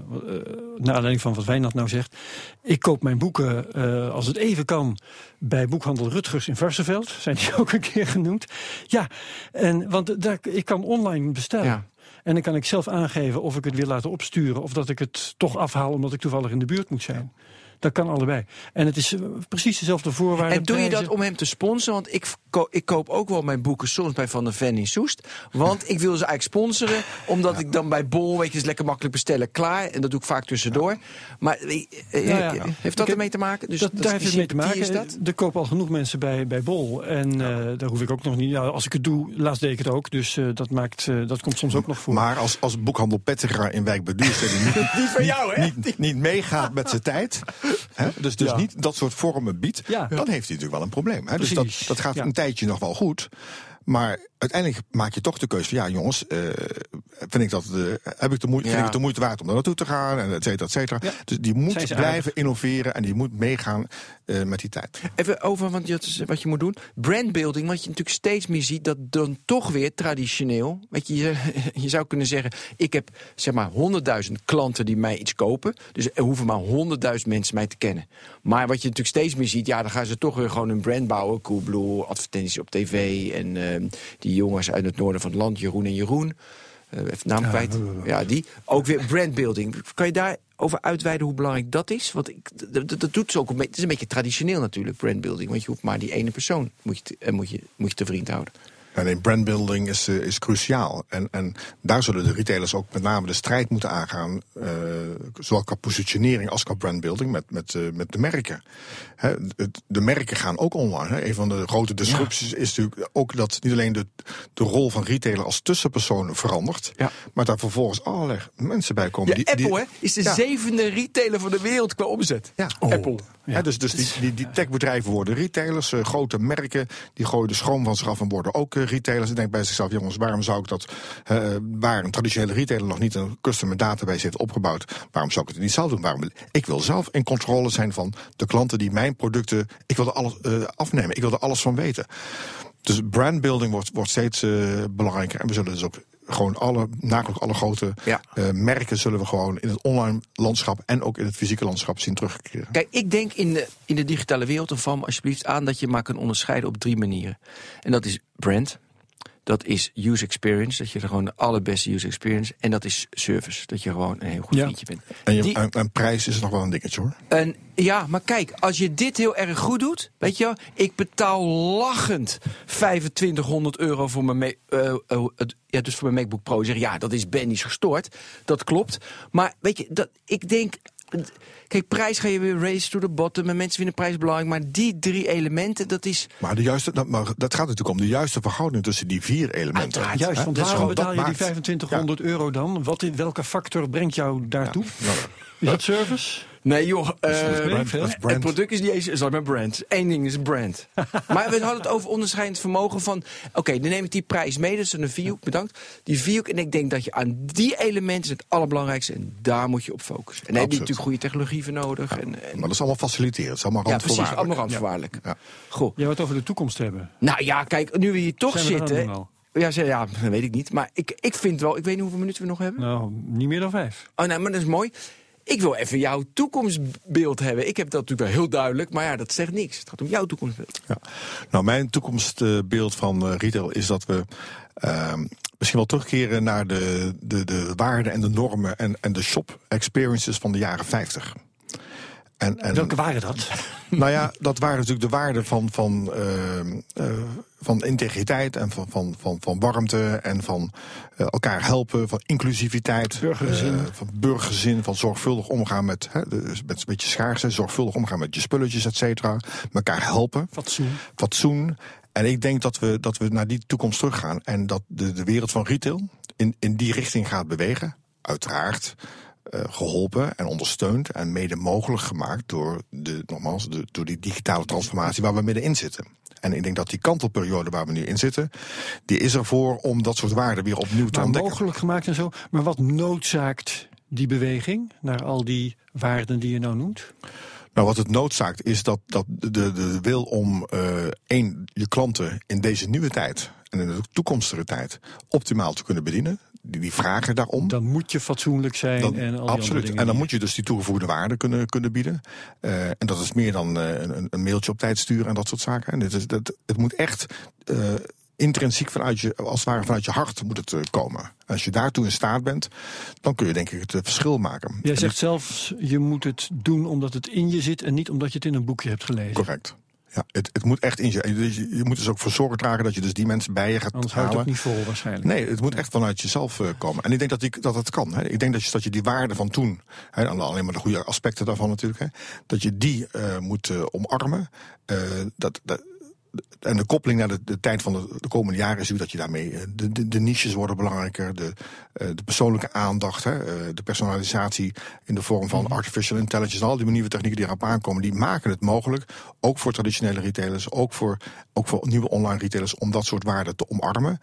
naar aanleiding van wat Wijnand nou zegt. Ik koop mijn boeken, uh, als het even kan, bij boekhandel Rutgers in Varsenveld. Zijn die ook een keer genoemd. Ja, en, want daar, ik kan online bestellen. Ja. En dan kan ik zelf aangeven of ik het wil laten opsturen... of dat ik het toch afhaal omdat ik toevallig in de buurt moet zijn. Dat kan allebei. En het is eh, precies dezelfde voorwaarden. En doe je dat om hem te sponsoren? Want ik, ko- ik koop ook wel mijn boeken soms bij Van der Ven in Soest. Want ik wil ze eigenlijk sponsoren. Omdat ik dan bij Bol, weet je, is lekker makkelijk bestellen, klaar. En dat doe ik vaak tussendoor. Maar eh, eh, Ja, ja. heeft dat Ik- ermee te maken? Dus dat, daar heeft het mee te maken. Is dat? Er kopen al genoeg mensen bij, bij Bol. En eh, daar hoef ik ook nog niet. Ja, als ik het doe, laatst deed ik het ook. Dus eh, dat, maakt, eh, dat komt soms ook nog voor. Maar als, als boekhandel Pettigra in Wijk bij Duurstede niet, Niet van jou, hè? niet, niet, niet meegaat met zijn tijd, dus, dus Ja. niet dat soort vormen biedt, Ja. dan heeft hij natuurlijk wel een probleem. Dus dat, dat gaat een tijdje nog wel goed. Maar uiteindelijk maak je toch de keuze van ja, jongens, eh, vind ik dat, eh, heb ik de moeite, Ja. vind ik het de moeite waard om daar naartoe te gaan, en et cetera, et cetera. Ja. Dus die moet blijven aardig. innoveren en die moet meegaan eh, met die tijd. Even over want dat is wat je moet doen. Brandbuilding, wat je natuurlijk steeds meer ziet, dat dan toch weer traditioneel. Weet je, je, je zou kunnen zeggen: ik heb zeg maar 100.000 klanten die mij iets kopen. Dus er hoeven maar 100.000 mensen mij te kennen. Maar wat je natuurlijk steeds meer ziet, ja, dan gaan ze toch weer gewoon een brand bouwen. Coolblue, advertenties op tv. En ehm, die jongens uit het noorden van het land, Jeroen en Jeroen. eh even naam kwijt. Ja, die. Ook weer brandbuilding. Kan je daarover uitweiden hoe belangrijk dat is? Want ik, dat, doet ze ook een beetje. Het is een beetje traditioneel natuurlijk, brandbuilding. Want je hoeft maar die ene persoon moet je, te- eh, moet je, moet je te vriend houden. Ja, nee, brandbuilding is, eh, is cruciaal. En, en daar zullen de retailers ook met name de strijd moeten aangaan. eh, zowel qua positionering als qua brandbuilding met, met, eh, met de merken. Het- de merken gaan ook online. Hè. Een van de grote disrupties is natuurlijk ook dat niet alleen de, de rol van retailer als tussenpersoon verandert. Ja. Maar daar vervolgens allerlei mensen bij komen. Ja, Apple hè, is de zevende retailer van de wereld qua omzet. Ja. Apple. Hè, dus dus die, die, die techbedrijven worden retailers, grote merken, die gooien de schroom van zich af en worden ook retailers. En denkt bij zichzelf, jongens, waarom zou ik dat, eh, waar een traditionele retailer nog niet een customer database heeft opgebouwd, waarom zou ik het niet zelf doen? Waarom, ik wil zelf in controle zijn van de klanten die mijn producten, ik wil er alles eh, afnemen, ik wil er alles van weten. Dus brandbuilding wordt, wordt steeds eh, belangrijker en we zullen dus ook gewoon alle, nagenoeg alle grote Ja. eh, merken zullen we gewoon in het online landschap en ook in het fysieke landschap zien terugkeren. Kijk, ik denk in de, in de digitale wereld, en val me alsjeblieft aan dat je maar kan onderscheiden op drie manieren. En dat is brand, dat is user experience, dat je er gewoon de allerbeste user experience, en dat is service, dat je gewoon een heel goed Ja. vriendje bent. En, je, Die- en, en prijs is nog wel een dingetje hoor. En ja, maar kijk, als je dit heel erg goed doet, weet je, wel, ik betaal lachend 2500 euro voor mijn, eh, eh, het- ja, dus voor mijn MacBook Pro. Zeg, ja, dat is Ben is gestoord. Dat klopt. Maar weet je, dat, ik denk. Kijk, prijs ga je weer race to the bottom en mensen vinden prijs belangrijk. Maar die drie elementen, dat is. Maar, de juiste, dat, maar dat gaat natuurlijk om de juiste verhouding tussen die vier elementen. Uiteraard. Juist, want waarom betaal je die maakt- 2500 euro dan? Wat, in- welke factor brengt jou daartoe? Ja, nou, Is dat service? Nee, joh. eh, is brand, is Het product is niet eens is alleen maar brand. Eén ding is brand. maar we hadden het over onderscheidend vermogen van... Oké, dan neem ik die prijs mee, dus een vierhoek, bedankt. Die vierhoek, en ik denk dat je aan die elementen het allerbelangrijkste... en daar moet je op focussen. En daar heb je natuurlijk goede technologie voor nodig. En, en- Maar dat is allemaal faciliteren. Het is allemaal ja, precies, randvoorwaardelijk. allemaal randvoorwaardelijk. Ja. Goh. Jij wat over de toekomst hebben. Nou ja, kijk, nu we hier toch Zijn zitten... Ja, ze- ja, dat weet ik niet. Maar ik, ik vind wel... Ik weet niet hoeveel minuten we nog hebben. Nou, niet meer dan vijf. Oh, nee, maar dat is mooi. Ik wil even jouw toekomstbeeld hebben. Ik heb dat natuurlijk wel heel duidelijk, maar ja, dat zegt niks. Het gaat om jouw toekomstbeeld. Ja. Nou, mijn toekomstbeeld van eh, retail is dat we ehm, misschien wel terugkeren naar de, de, de waarden en de normen en, en de shop experiences van de jaren 50. En, en, Welke waren dat? Nou ja, dat waren natuurlijk de waarden van, van, ehm, eh, van integriteit en van, van, van, van warmte en van eh, elkaar helpen, van inclusiviteit. Burgergezin. eh, van burgergezin, van zorgvuldig omgaan met, hè, de- met een beetje schaarste, zorgvuldig omgaan met je spulletjes, et cetera. Elkaar helpen Fatsoen. fatsoen. En ik denk dat we, dat we naar die toekomst teruggaan. En dat de, de wereld van retail in, in die richting gaat bewegen. Uiteraard eh, geholpen en ondersteund en mede mogelijk gemaakt door, de, nogmaals, de, door die digitale transformatie waar we middenin zitten. En ik denk dat die kantelperiode waar we nu in zitten, die is ervoor om dat soort waarden weer opnieuw te ontdekken. mogelijk gemaakt en zo. Maar wat noodzaakt die beweging naar al die waarden die je nou noemt? Nou, wat het noodzaakt is dat, dat de, de wil om eh één, je klanten in deze nieuwe tijd en in de toekomstige tijd optimaal te kunnen bedienen. Die, die vragen daarom. Dan moet je fatsoenlijk zijn Dan- en al absoluut. En dan moet je dus die toegevoegde waarde kunnen, kunnen bieden. Eh, en dat is meer dan eh, een, een mailtje op tijd sturen en dat soort zaken. En dit is, dat, het moet echt intrinsiek vanuit je, als het ware vanuit je hart moet het eh, komen. Als je daartoe in staat bent, dan kun je denk ik het eh, verschil maken. Jij zegt zelf, je moet het doen omdat het in je zit en niet omdat je het in een boekje hebt gelezen. Correct. Ja, het, het moet echt in je. dus Je, je moet dus ook voor zorgen dragen dat je dus die mensen bij je gaat Anders houdt het niet vol waarschijnlijk. Nee, het moet echt vanuit jezelf eh, komen. En ik denk dat, die, dat het kan. Hè. Ik denk dat je, dat je die waarde van toen, hè, en alleen maar de goede aspecten daarvan natuurlijk, hè, dat je die moet omarmen. Dat, dat, en de koppeling naar de, de tijd van de, de komende jaren is natuurlijk dat je daarmee. eh, De, de, de niches worden belangrijker, de, eh, de persoonlijke aandacht, hè, eh, de personalisatie in de vorm van artificial intelligence. En al die nieuwe technieken die erop aankomen, die maken het mogelijk, ook voor traditionele retailers, ook voor, ook voor nieuwe online retailers, om dat soort waarden te omarmen.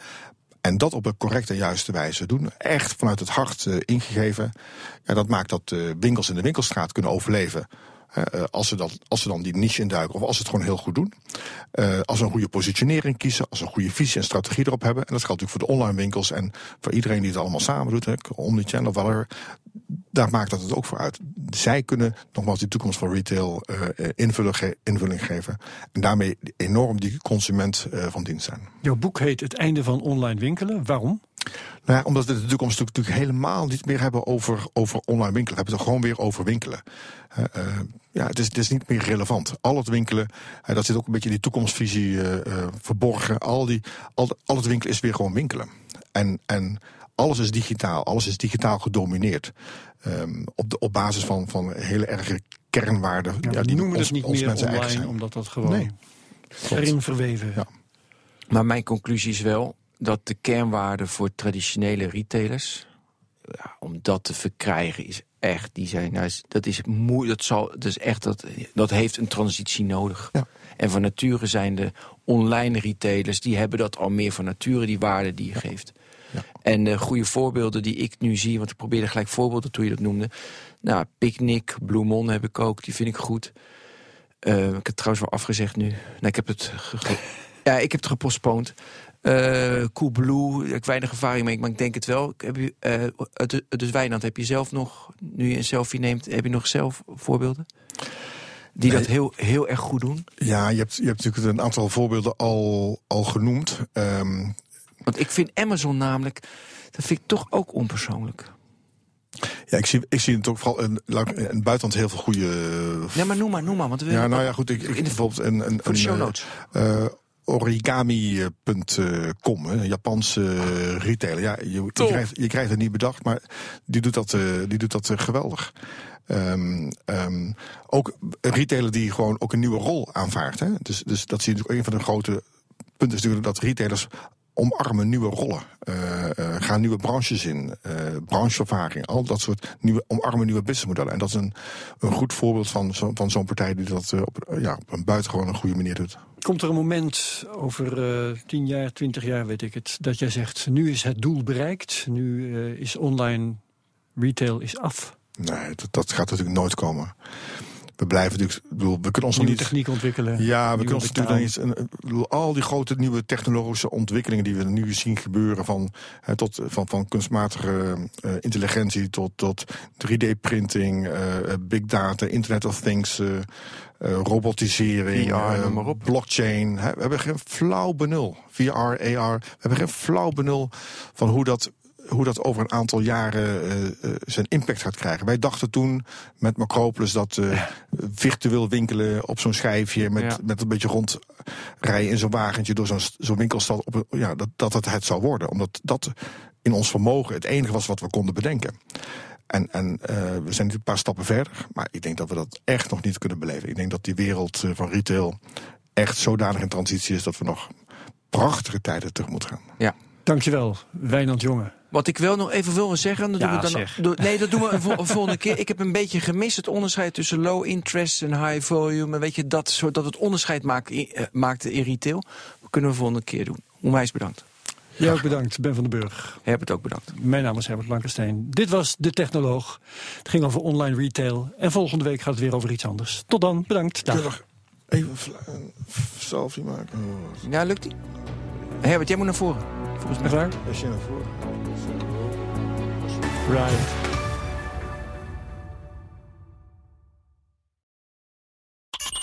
En dat op een correcte en juiste wijze doen. Echt vanuit het hart ingegeven. Ja, dat maakt dat winkels in de winkelstraat kunnen overleven. Hè, eh, als, ze dan, als ze dan die niche induiken of als ze het gewoon heel goed doen. Eh, als ze een goede positionering kiezen, als ze een goede visie en strategie erop hebben. En dat geldt natuurlijk voor de online winkels en voor iedereen die het allemaal samen doet. Hè, omnichannel whatever. Daar maakt dat het ook voor uit. Zij kunnen nogmaals die toekomst van retail eh, invulling, invulling geven. En daarmee enorm die consument eh, van dienst zijn. Jouw boek heet Het einde van online winkelen. Waarom? Nou ja, omdat we het in de toekomst natuurlijk, natuurlijk helemaal niet meer hebben over, over online winkelen. We hebben het gewoon weer over winkelen. Eh, ja, het is, het is niet meer relevant. Al het winkelen, eh, dat zit ook een beetje in die toekomstvisie eh, eh, verborgen. Al, die, al, al het winkelen is weer gewoon winkelen. En, en alles is digitaal, alles is digitaal gedomineerd. Ehm, op, de, op basis van, van hele erge kernwaarden. Ja, die noemen ons, het niet ons meer mensen online, zijn. omdat dat gewoon Nee. erin verweven. Ja. Maar mijn conclusie is wel dat de kernwaarden voor traditionele retailers, ja, om dat te verkrijgen, is echt, die zijn, nou, dat is moeilijk, dat, zal, dat is echt, dat, dat heeft een transitie nodig. Ja. En van nature zijn de online retailers, die hebben dat al meer van nature, die waarde die je geeft. Ja. En de goede voorbeelden die ik nu zie, want ik probeerde gelijk voorbeelden toen je dat noemde. Nou, Picnic, Blue Mon heb ik ook, die vind ik goed. Eh, ik heb het trouwens wel afgezegd nu. Nee, ik heb het, ja, ik heb het gepostponed. Eh Coolblue, daar heb ik weinig ervaring mee, maar ik denk het wel. Ik Heb je, eh, het- dus Wijnand, heb je zelf nog, nu je een selfie neemt, heb je nog zelf voorbeelden? Die Nee. dat heel, heel erg goed doen? Ja, je hebt, je hebt natuurlijk een aantal voorbeelden al, al genoemd. Ehm, Want ik vind Amazon namelijk, dat vind ik toch ook onpersoonlijk. Ja, ik zie, ik zie het ook vooral in, in het buitenland heel veel goede. Nee, maar noem maar, noem maar. Want we ja, nou ja, goed. Ik, ik bijvoorbeeld een, een, een, eh, eh, origami.com, een Japanse eh, retailer. Ja, je, krijgt, je krijgt het niet bedacht, maar die doet dat, eh, die doet dat eh, geweldig. Ehm, ehm, ook een retailer die gewoon ook een nieuwe rol aanvaardt. Hè? Dus, dus dat zie je natuurlijk. Een van de grote punten is natuurlijk dat retailers omarmen nieuwe rollen. eh, eh, gaan nieuwe branches in, brancheervaring, al dat soort nieuwe, omarmen nieuwe businessmodellen. En dat is een, een goed voorbeeld van, zo, van zo'n partij die dat op, ja, op een buitengewoon een goede manier doet. Komt er een moment over 10 jaar, 20 jaar, weet ik het, dat jij zegt: nu is het doel bereikt, nu is online retail is af. Nee, dat, dat gaat natuurlijk nooit komen. We blijven natuurlijk, ik bedoel, we kunnen ons nog Nieuwe niet. techniek ontwikkelen. Ja, we kunnen ons natuurlijk niet. Al die grote nieuwe technologische ontwikkelingen die we nu zien gebeuren, van, tot, van, van kunstmatige eh, intelligentie tot, tot 3D-printing, eh, big data, Internet of Things, eh, eh, robotisering, VR, eh, blockchain. We hebben geen flauw benul. VR, AR. We hebben geen flauw benul van hoe dat hoe dat over een aantal jaren eh, eh, zijn impact gaat krijgen. Wij dachten toen met Macropolis dat eh, virtueel winkelen op zo'n schijfje met, Ja. met een beetje rondrijden in zo'n wagentje door zo'n zo'n winkelstad, op, ja, dat, dat het het zou worden. Omdat dat in ons vermogen het enige was wat we konden bedenken. En, en we zijn nu een paar stappen verder, maar ik denk dat we dat echt nog niet kunnen beleven. Ik denk dat die wereld van retail echt zodanig in transitie is dat we nog prachtige tijden tegemoet gaan. Dankjewel, Wijnand Jonge. Wat ik wel nog even wil zeggen, dat Ja, doen we dan nee, dat doen we een, vol- een volgende keer. Ik heb een beetje gemist het onderscheid tussen low interest en high volume. En weet je, dat, soort, dat het onderscheid maakt in, eh, maakte in retail. Dat kunnen we volgende keer doen. Onwijs bedankt. Jij ook bedankt, Ben van den Burg. Herbert ook bedankt. Mijn naam is Herbert Blankenstein. Dit was De Technoloog. Het ging over online retail. En volgende week gaat het weer over iets anders. Tot dan, bedankt. Dag. Even een selfie maken? Ja, lukt die? Herbert, jij moet naar voren. Volgens mij. Echt waar? Als je naar voren. Right.